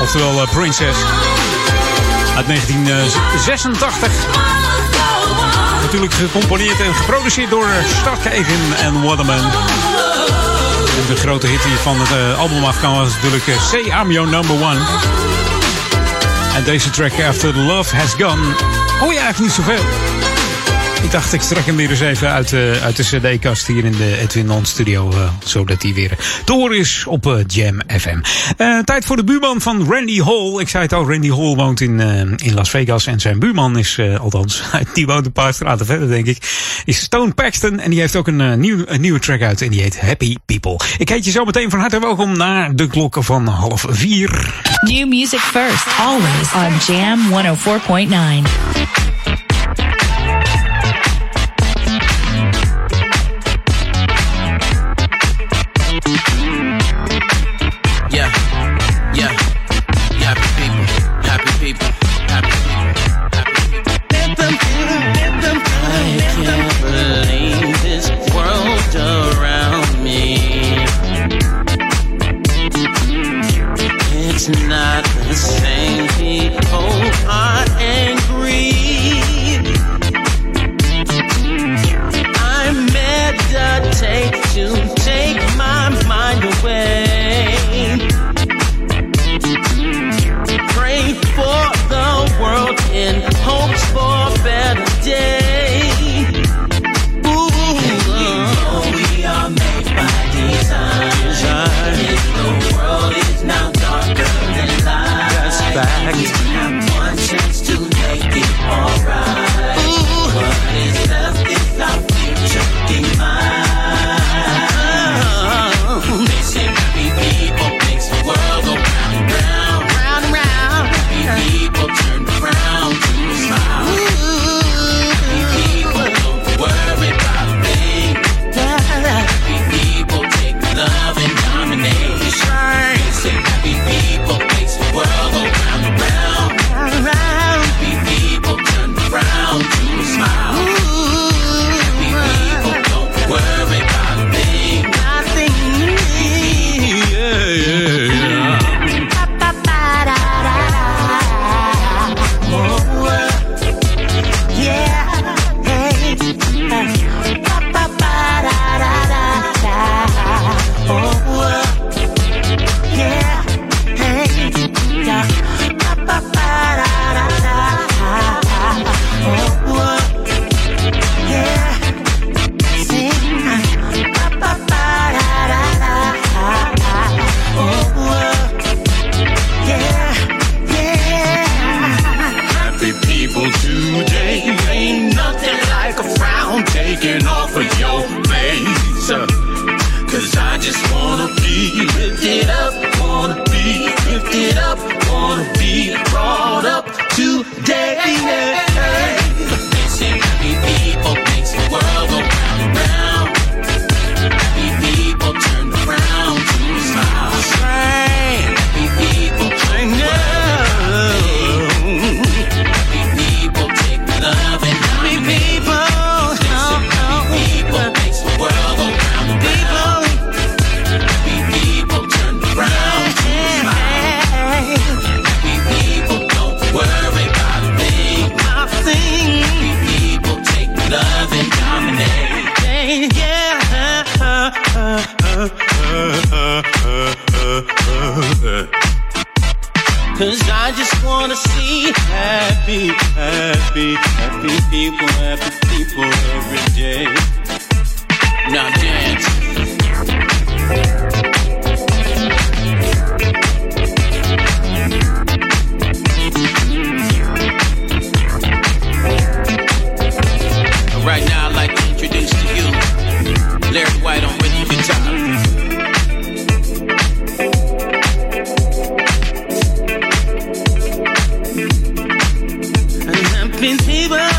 [SPEAKER 3] Oftewel eh, Princess. Uit 1986. Natuurlijk gecomponeerd en geproduceerd door Starkhaven en Waterman. De grote hit die van het eh, album afkwam was natuurlijk eh, Say I'm Your Number One. En deze track After the Love Has Gone hoor je eigenlijk niet zoveel. Ik dacht, ik strak hem weer eens even uit, eh, uit de cd-kast hier in de Edwin Non studio. eh, zodat hij weer horen is op eh, Jam FM. Tijd voor de buurman van Randy Hall. Ik zei het al, Randy Hall woont in, in Las Vegas. En zijn buurman is, althans, die woont een paar straten verder denk ik. Is Stone Paxton. En die heeft ook een, nieuw, een nieuwe track uit. En die heet Happy People. Ik heet je zo meteen van harte welkom naar de klokken van half vier.
[SPEAKER 17] New music first, always on Jam 104.9.
[SPEAKER 18] Happy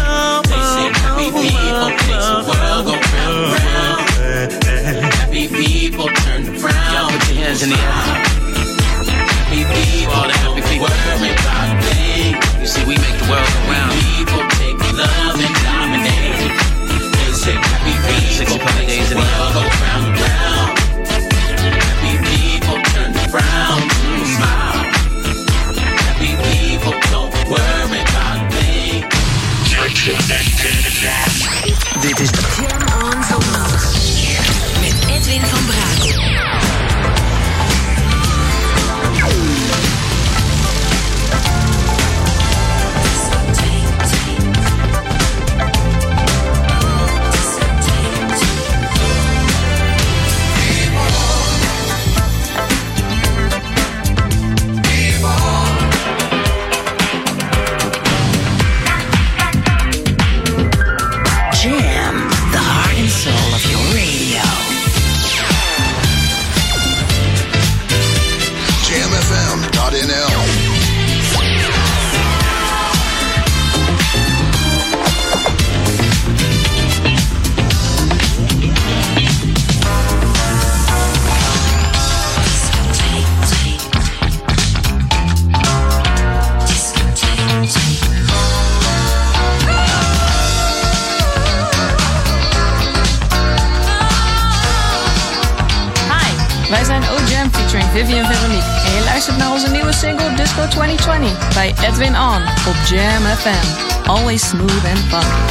[SPEAKER 2] FM. Always smooth and funky.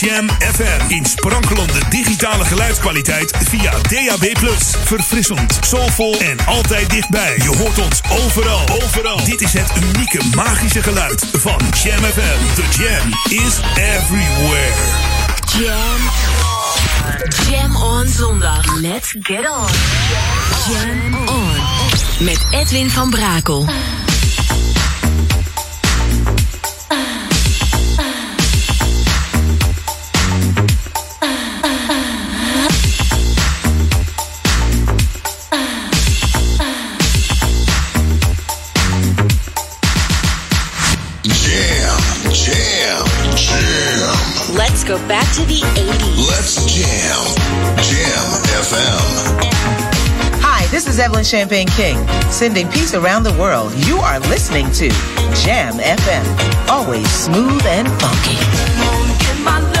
[SPEAKER 9] Jam FM. In sprankelende digitale geluidskwaliteit via DAB+. Verfrissend, soulvol en altijd dichtbij. Je hoort ons overal. Overal. Dit is het unieke magische geluid van Jam FM. The Jam is everywhere.
[SPEAKER 4] Jam. Jam on zondag. Let's get on. Jam on. Met Edwin van Brakel.
[SPEAKER 19] and Champagne King, sending peace around the world. You are listening to Jam FM, always smooth and funky.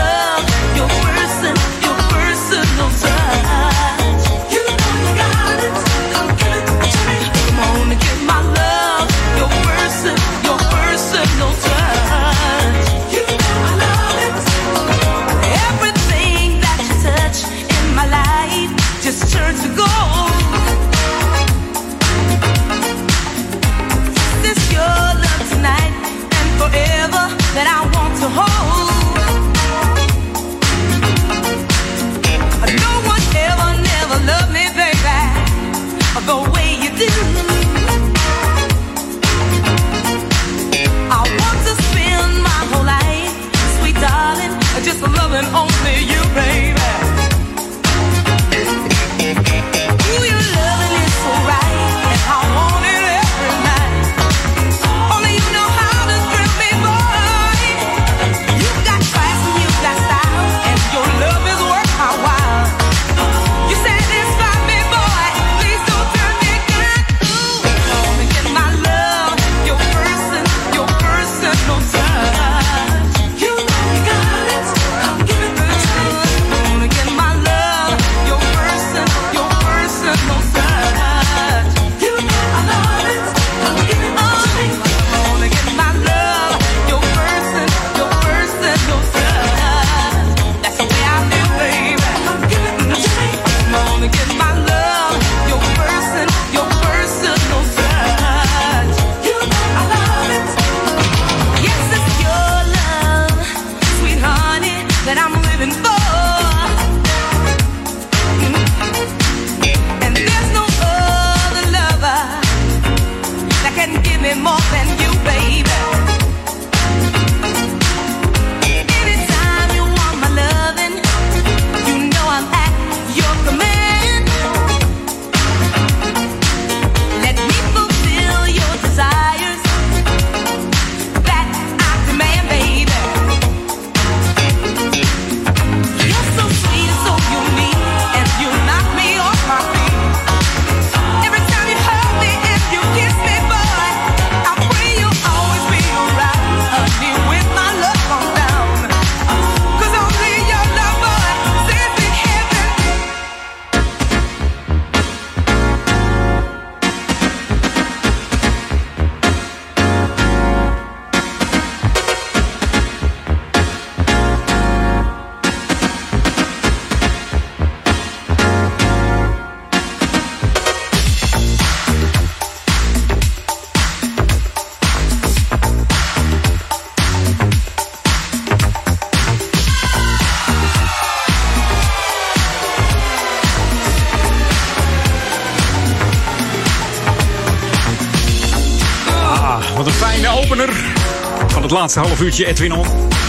[SPEAKER 3] laatste half uurtje Edwin on.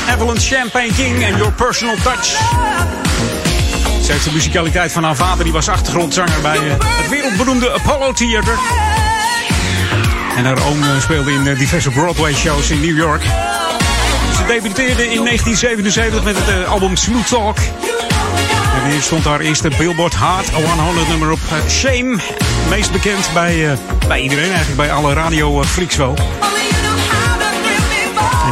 [SPEAKER 3] Evelyn Champagne King and Your Personal Touch. Ze heeft de musicaliteit van haar vader, die was achtergrondzanger bij eh, het wereldberoemde Apollo Theater. En haar oom eh, speelde in eh, diverse Broadway-shows in New York. Ze debuteerde in 1977 met het album Smooth Talk. En hier stond haar eerste Billboard Hard 100 nummer op Shame. Meest bekend bij, bij iedereen, eigenlijk bij alle radioflicks wel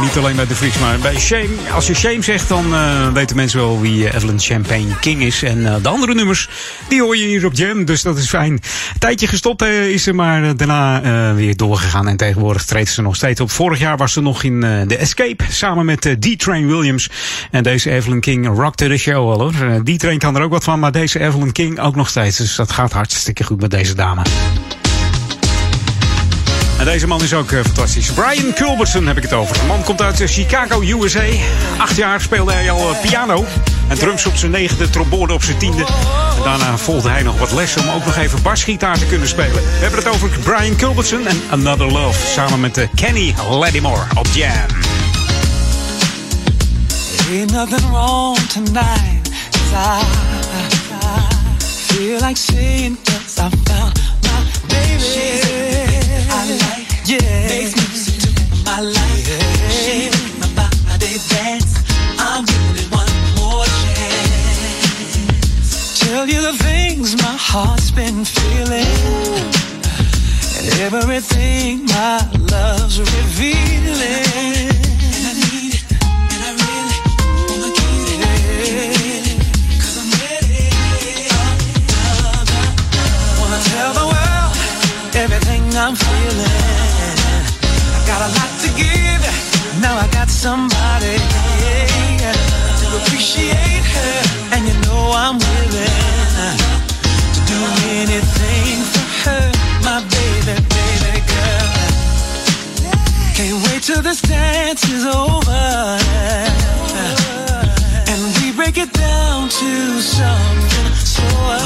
[SPEAKER 3] niet alleen bij de Freaks, maar bij Shame. Als je Shame zegt, dan eh, weten mensen wel wie eh, Evelyn Champagne King is. En eh, de andere nummers, die hoor je hier op Jam, dus dat is fijn. Een tijdje gestopt is ze, maar daarna weer doorgegaan. En tegenwoordig treedt ze nog steeds op. Vorig jaar was ze nog in The Escape, samen met D-Train Williams. En deze Evelyn King rockte de show al hoor. D-Train kan er ook wat van, maar deze Evelyn King ook nog steeds. Dus dat gaat hartstikke goed met deze dame. En deze man is ook eh, fantastisch. Brian Culbertson heb ik het over. De man komt uit eh, Chicago, USA. Acht jaar speelde hij al eh, piano. En drums op zijn negende, trombone op zijn tiende. En daarna volgde hij nog wat lessen om ook nog even basgitaar te kunnen spelen. We hebben het over Brian Culbertson en Another Love. Samen met Kenny Lattimore op Jam.
[SPEAKER 7] Ain't nothing tonight. I, I feel like saying I found my baby. Yeah. Makes music to my life. She make my body dance. I'm giving it one more chance. Tell you the things my heart's been feeling. And everything my love's revealing. And I need it. And I really wanna get it. Cause I'm ready. Wanna tell the world everything I'm feeling. Got a lot to give. Now I got somebody to appreciate her. And you know I'm willing to do anything for her. My baby, baby girl. Can't wait till this dance is over. And we break it down to something slower.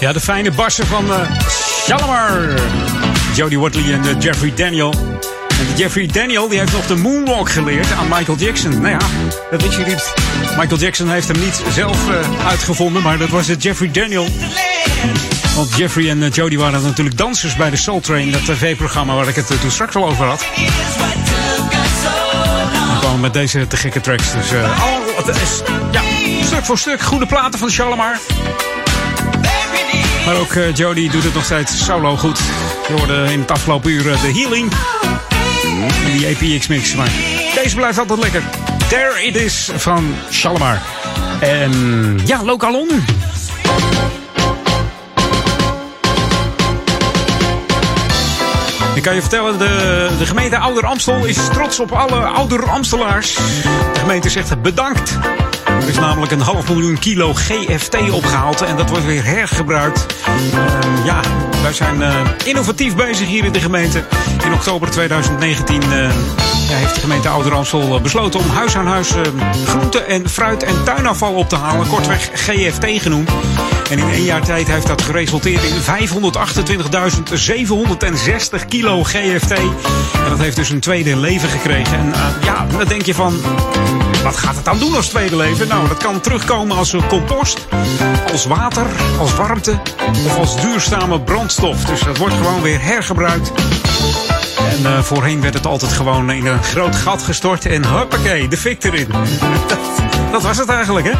[SPEAKER 3] Ja, de fijne bassen van eh Shalimar. Jodie Watley en eh, Jeffrey Daniel. En Jeffrey Daniel die heeft nog de moonwalk geleerd aan Michael Jackson. Nou ja, dat weet je niet. Michael Jackson heeft hem niet zelf eh, uitgevonden, maar dat was het Jeffrey Daniel. Want Jeffrey en Jodie waren natuurlijk dansers bij de Soul Train, dat tv-programma waar ik het toen straks al over had. Kwam met deze te gekke tracks. Dus eh, al, ja, stuk voor stuk goede platen van Shalimar. Maar ook eh, Jodie doet het nog steeds solo goed. Je hoorde in het afgelopen uur eh, de Healing. In die APX mix. Maar deze blijft altijd lekker. There It Is van Shalimar. En ja, Lokalon. Ik kan je vertellen, de, de gemeente Ouder Amstel is trots op alle Ouder Amstelaars. De gemeente zegt bedankt. Er is namelijk een half miljoen kilo GFT opgehaald en dat wordt weer hergebruikt. Ehm, ja, wij zijn eh, innovatief bezig hier in de gemeente. In oktober 2019 eh, ja, heeft de gemeente Ouder Amstel eh, besloten om huis aan huis eh, groente en fruit en tuinafval op te halen. Kortweg GFT genoemd. En in één jaar tijd heeft dat geresulteerd in 528.760 kilo GFT. En dat heeft dus een tweede leven gekregen. En eh, ja, dan denk je van, wat gaat het dan doen als tweede leven? Nou, dat kan terugkomen als compost, als water, als warmte of als duurzame brandstof. Dus dat wordt gewoon weer hergebruikt. En eh, voorheen werd het altijd gewoon in een groot gat gestort en hoppakee, de fik erin. dat, dat was het eigenlijk, hè?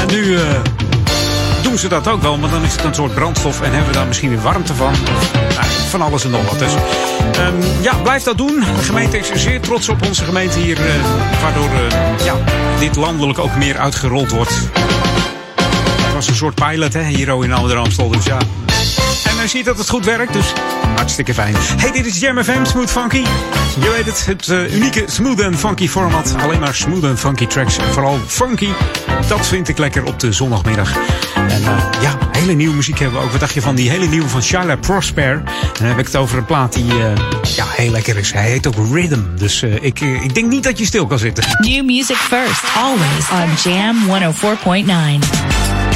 [SPEAKER 3] En nu eh, doen ze dat ook wel, maar dan is het een soort brandstof en hebben we daar misschien weer warmte van. Nou, van alles en nog wat. Dus ehm, ja, blijf dat doen. De gemeente is zeer trots op onze gemeente hier, eh, waardoor eh, ja, dit landelijk ook meer uitgerold wordt. Het was een soort pilot hè, hier in Ouder Amstel, dus ja. En men ziet dat het goed werkt, dus hartstikke fijn. Hey, dit is Jam FM, Smooth Funky. Je weet het, het eh, unieke smooth en funky format. Alleen maar smooth en funky tracks. Vooral funky. Dat vind ik lekker op de zondagmiddag. En eh, ja, hele nieuwe muziek hebben we ook. Wat dacht je van die hele nieuwe van Shala Prosper? Dan heb ik het over een plaat die eh, ja, heel lekker is. Hij heet ook Rhythm. Dus eh, ik, ik denk niet dat je stil kan zitten.
[SPEAKER 5] New music first, always on Jam 104.9.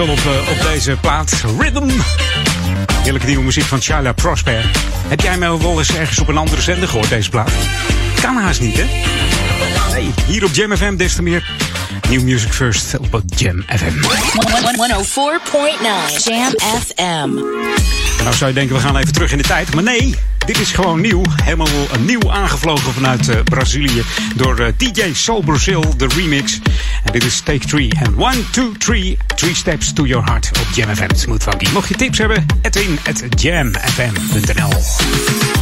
[SPEAKER 3] Op, eh, op deze plaat. Rhythm. Heerlijke nieuwe muziek van Shyla Prosper. Heb jij mij wel eens ergens op een andere zender gehoord, deze plaat? Kan haast niet, hè? Nee, hier op Jam FM des te meer. New Music First op Jam FM.
[SPEAKER 4] 104.9 Jam FM.
[SPEAKER 3] Nou zou je denken, we gaan even terug in de tijd. Maar nee, dit is gewoon nieuw. Helemaal nieuw aangevlogen vanuit eh, Brazilië. Door DJ Soul Brazil, de remix. Dit is Take 3. En 1, 2, 3. 3 Steps to Your Heart op Jam FM. Smooth Funky. Mocht je tips hebben, Edwin at jamfm.nl.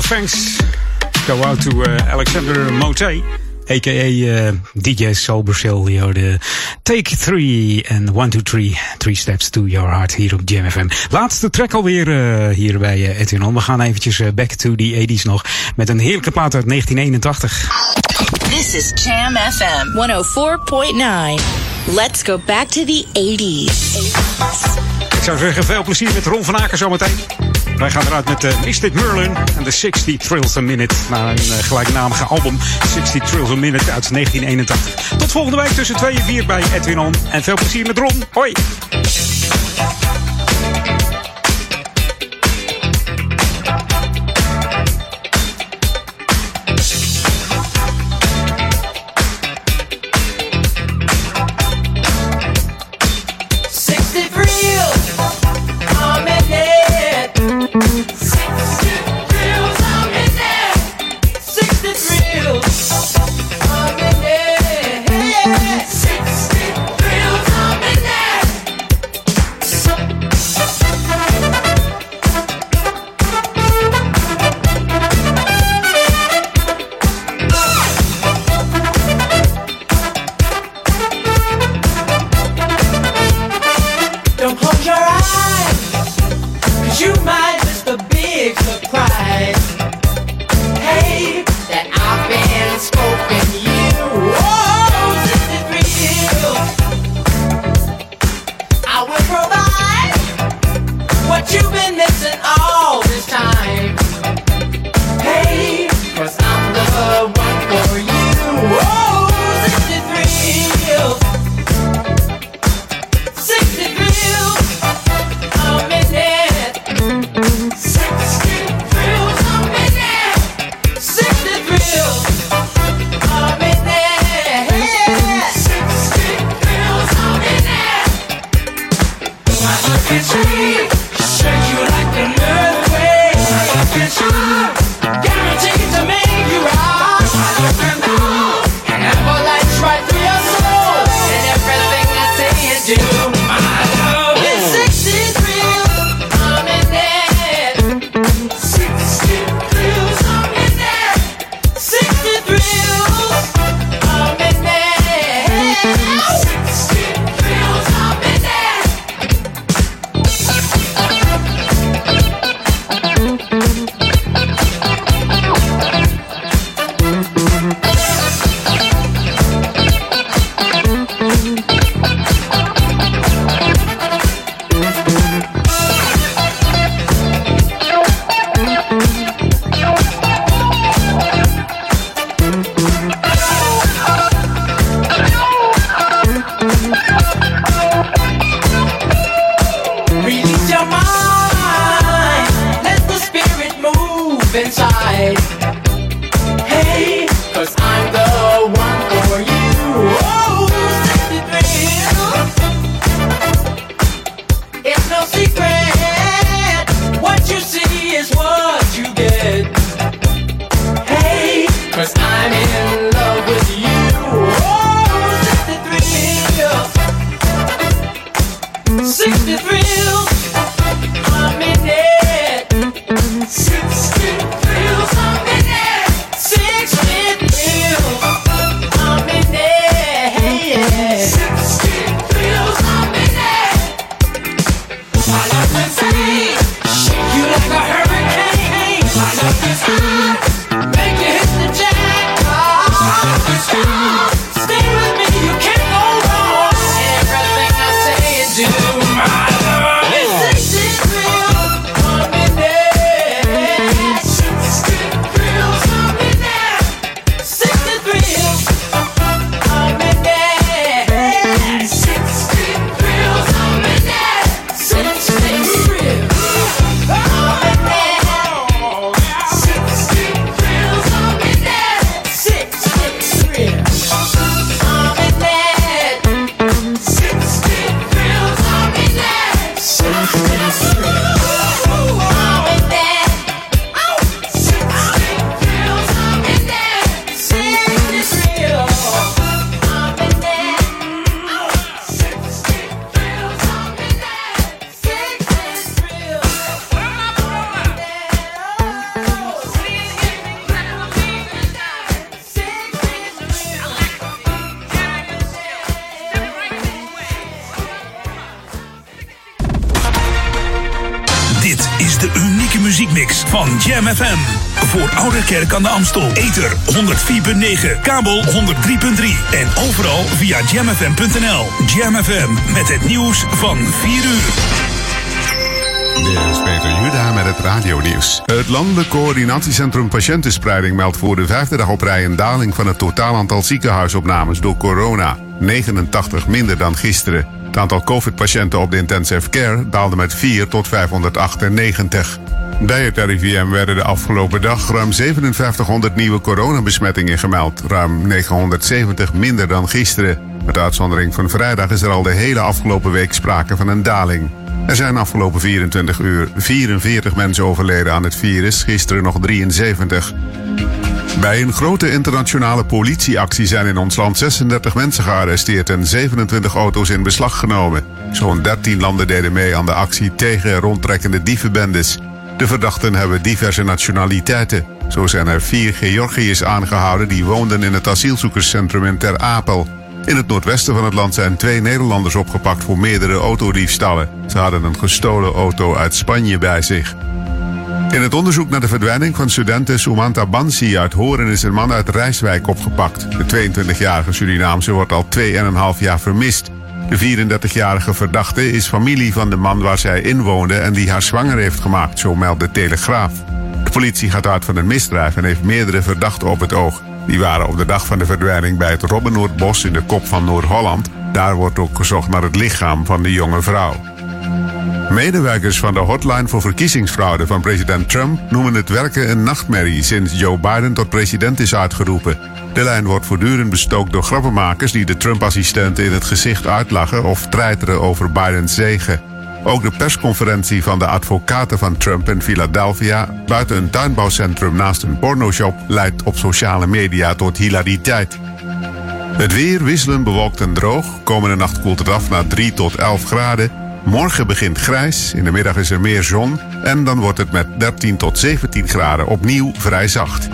[SPEAKER 3] Thanks go out to uh, Alexander Motet.
[SPEAKER 20] a.k.a. eh, DJ Sobercell. Je hoorde Take 3 en 1, 2, 3. Three Steps to Your Heart hier op Jam FM. Laatste track alweer eh, hier bij uh. We gaan eventjes eh, back to the 80s nog. Met een heerlijke plaat uit 1981.
[SPEAKER 5] This is Jam FM 104.9. Let's go back to the 80s.
[SPEAKER 20] Ik zou zeggen, veel plezier met Ron van Aken zometeen. Wij gaan eruit met uh, Mystic Merlin en de 60 Thrills a Minute. Naar een uh, gelijknamige album, 60 Thrills a Minute uit 1981. Tot volgende week tussen 2 en 4 bij Edwin On. En veel plezier met Ron. Hoi!
[SPEAKER 9] FM. Voor Oude Kerk aan de Amstel. Ether 104.9, kabel 103.3 en overal via jamfm.nl. Jam FM met het nieuws van 4 uur.
[SPEAKER 14] Dit is Peter Juda met het radionieuws. Het Landelijk Coördinatiecentrum Patiëntenspreiding meldt voor de vijfde dag op rij een daling van het totaal aantal ziekenhuisopnames door corona. 89 minder dan gisteren. Het aantal COVID-patiënten op de intensive care daalde met 4 tot 598. Bij het RIVM werden de afgelopen dag ruim 5700 nieuwe coronabesmettingen gemeld. Ruim 970 minder dan gisteren. Met uitzondering van vrijdag is er al de hele afgelopen week sprake van een daling. Er zijn afgelopen 24 uur 44 mensen overleden aan het virus, gisteren nog 73. Bij een grote internationale politieactie zijn in ons land 36 mensen gearresteerd en 27 auto's in beslag genomen. Zo'n 13 landen deden mee aan de actie tegen rondtrekkende dievenbendes. De verdachten hebben diverse nationaliteiten. Zo zijn er vier Georgiërs aangehouden die woonden in het asielzoekerscentrum in Ter Apel. In het noordwesten van het land zijn twee Nederlanders opgepakt voor meerdere autodiefstallen. Ze hadden een gestolen auto uit Spanje bij zich. In het onderzoek naar de verdwijning van studenten Sumanta Bansi uit Horen is een man uit Rijswijk opgepakt. De 22-jarige Surinaamse wordt al 2,5 jaar vermist. De 34-jarige verdachte is familie van de man waar zij inwoonde en die haar zwanger heeft gemaakt, zo meldt de Telegraaf. De politie gaat uit van een misdrijf en heeft meerdere verdachten op het oog. Die waren op de dag van de verdwijning bij het Robbenoordbos in de kop van Noord-Holland. Daar wordt ook gezocht naar het lichaam van de jonge vrouw. Medewerkers van de hotline voor verkiezingsfraude van president Trump noemen het werken een nachtmerrie sinds Joe Biden tot president is uitgeroepen. De lijn wordt voortdurend bestookt door grappenmakers die de Trump-assistenten in het gezicht uitlachen of treiteren over Bidens zegen. Ook de persconferentie van de advocaten van Trump in Philadelphia, buiten een tuinbouwcentrum naast een pornoshop, leidt op sociale media tot hilariteit. Het weer wisselen bewolkt en droog. Komende nacht koelt het af naar 3 tot 11 graden. Morgen begint grijs, in de middag is er meer zon en dan wordt het met 13 tot 17 graden opnieuw vrij zacht.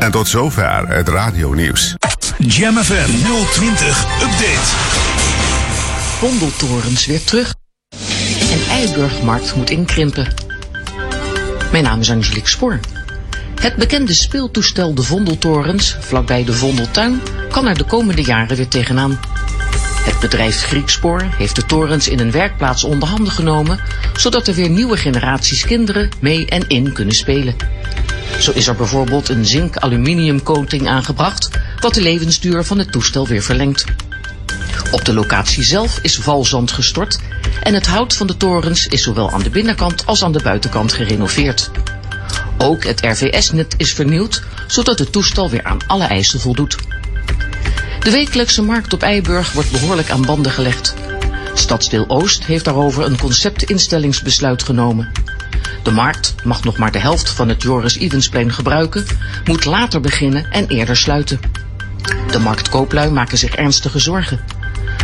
[SPEAKER 14] En tot zover het radionieuws.
[SPEAKER 9] Jam FM 020 Update.
[SPEAKER 21] Vondeltorens weer terug. En Eiburgmarkt moet inkrimpen. Mijn naam is Angelique Spoor. Het bekende speeltoestel De Vondeltorens, vlakbij de Vondeltuin, kan er de komende jaren weer tegenaan. Het bedrijf Griekspoor heeft de torens in een werkplaats onder handen genomen, zodat er weer nieuwe generaties kinderen mee en in kunnen spelen. Zo is er bijvoorbeeld een zink-aluminium coating aangebracht, wat de levensduur van het toestel weer verlengt. Op de locatie zelf is valzand gestort en het hout van de torens is zowel aan de binnenkant als aan de buitenkant gerenoveerd. Ook het RVS-net is vernieuwd, zodat het toestel weer aan alle eisen voldoet. De wekelijkse markt op Eiburg wordt behoorlijk aan banden gelegd. Stadsdeel Oost heeft daarover een conceptinstellingsbesluit genomen. De markt mag nog maar de helft van het Joris Evensplein gebruiken, moet later beginnen en eerder sluiten. De marktkooplui maken zich ernstige zorgen.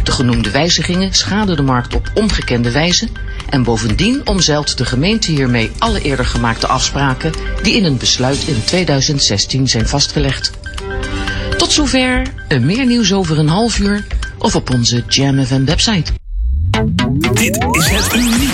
[SPEAKER 21] De genoemde wijzigingen schaden de markt op ongekende wijze en bovendien omzeilt de gemeente hiermee alle eerder gemaakte afspraken die in een besluit in 2016 zijn vastgelegd. Tot zover, en meer nieuws over een half uur of op onze Jam FM website.
[SPEAKER 9] Dit is het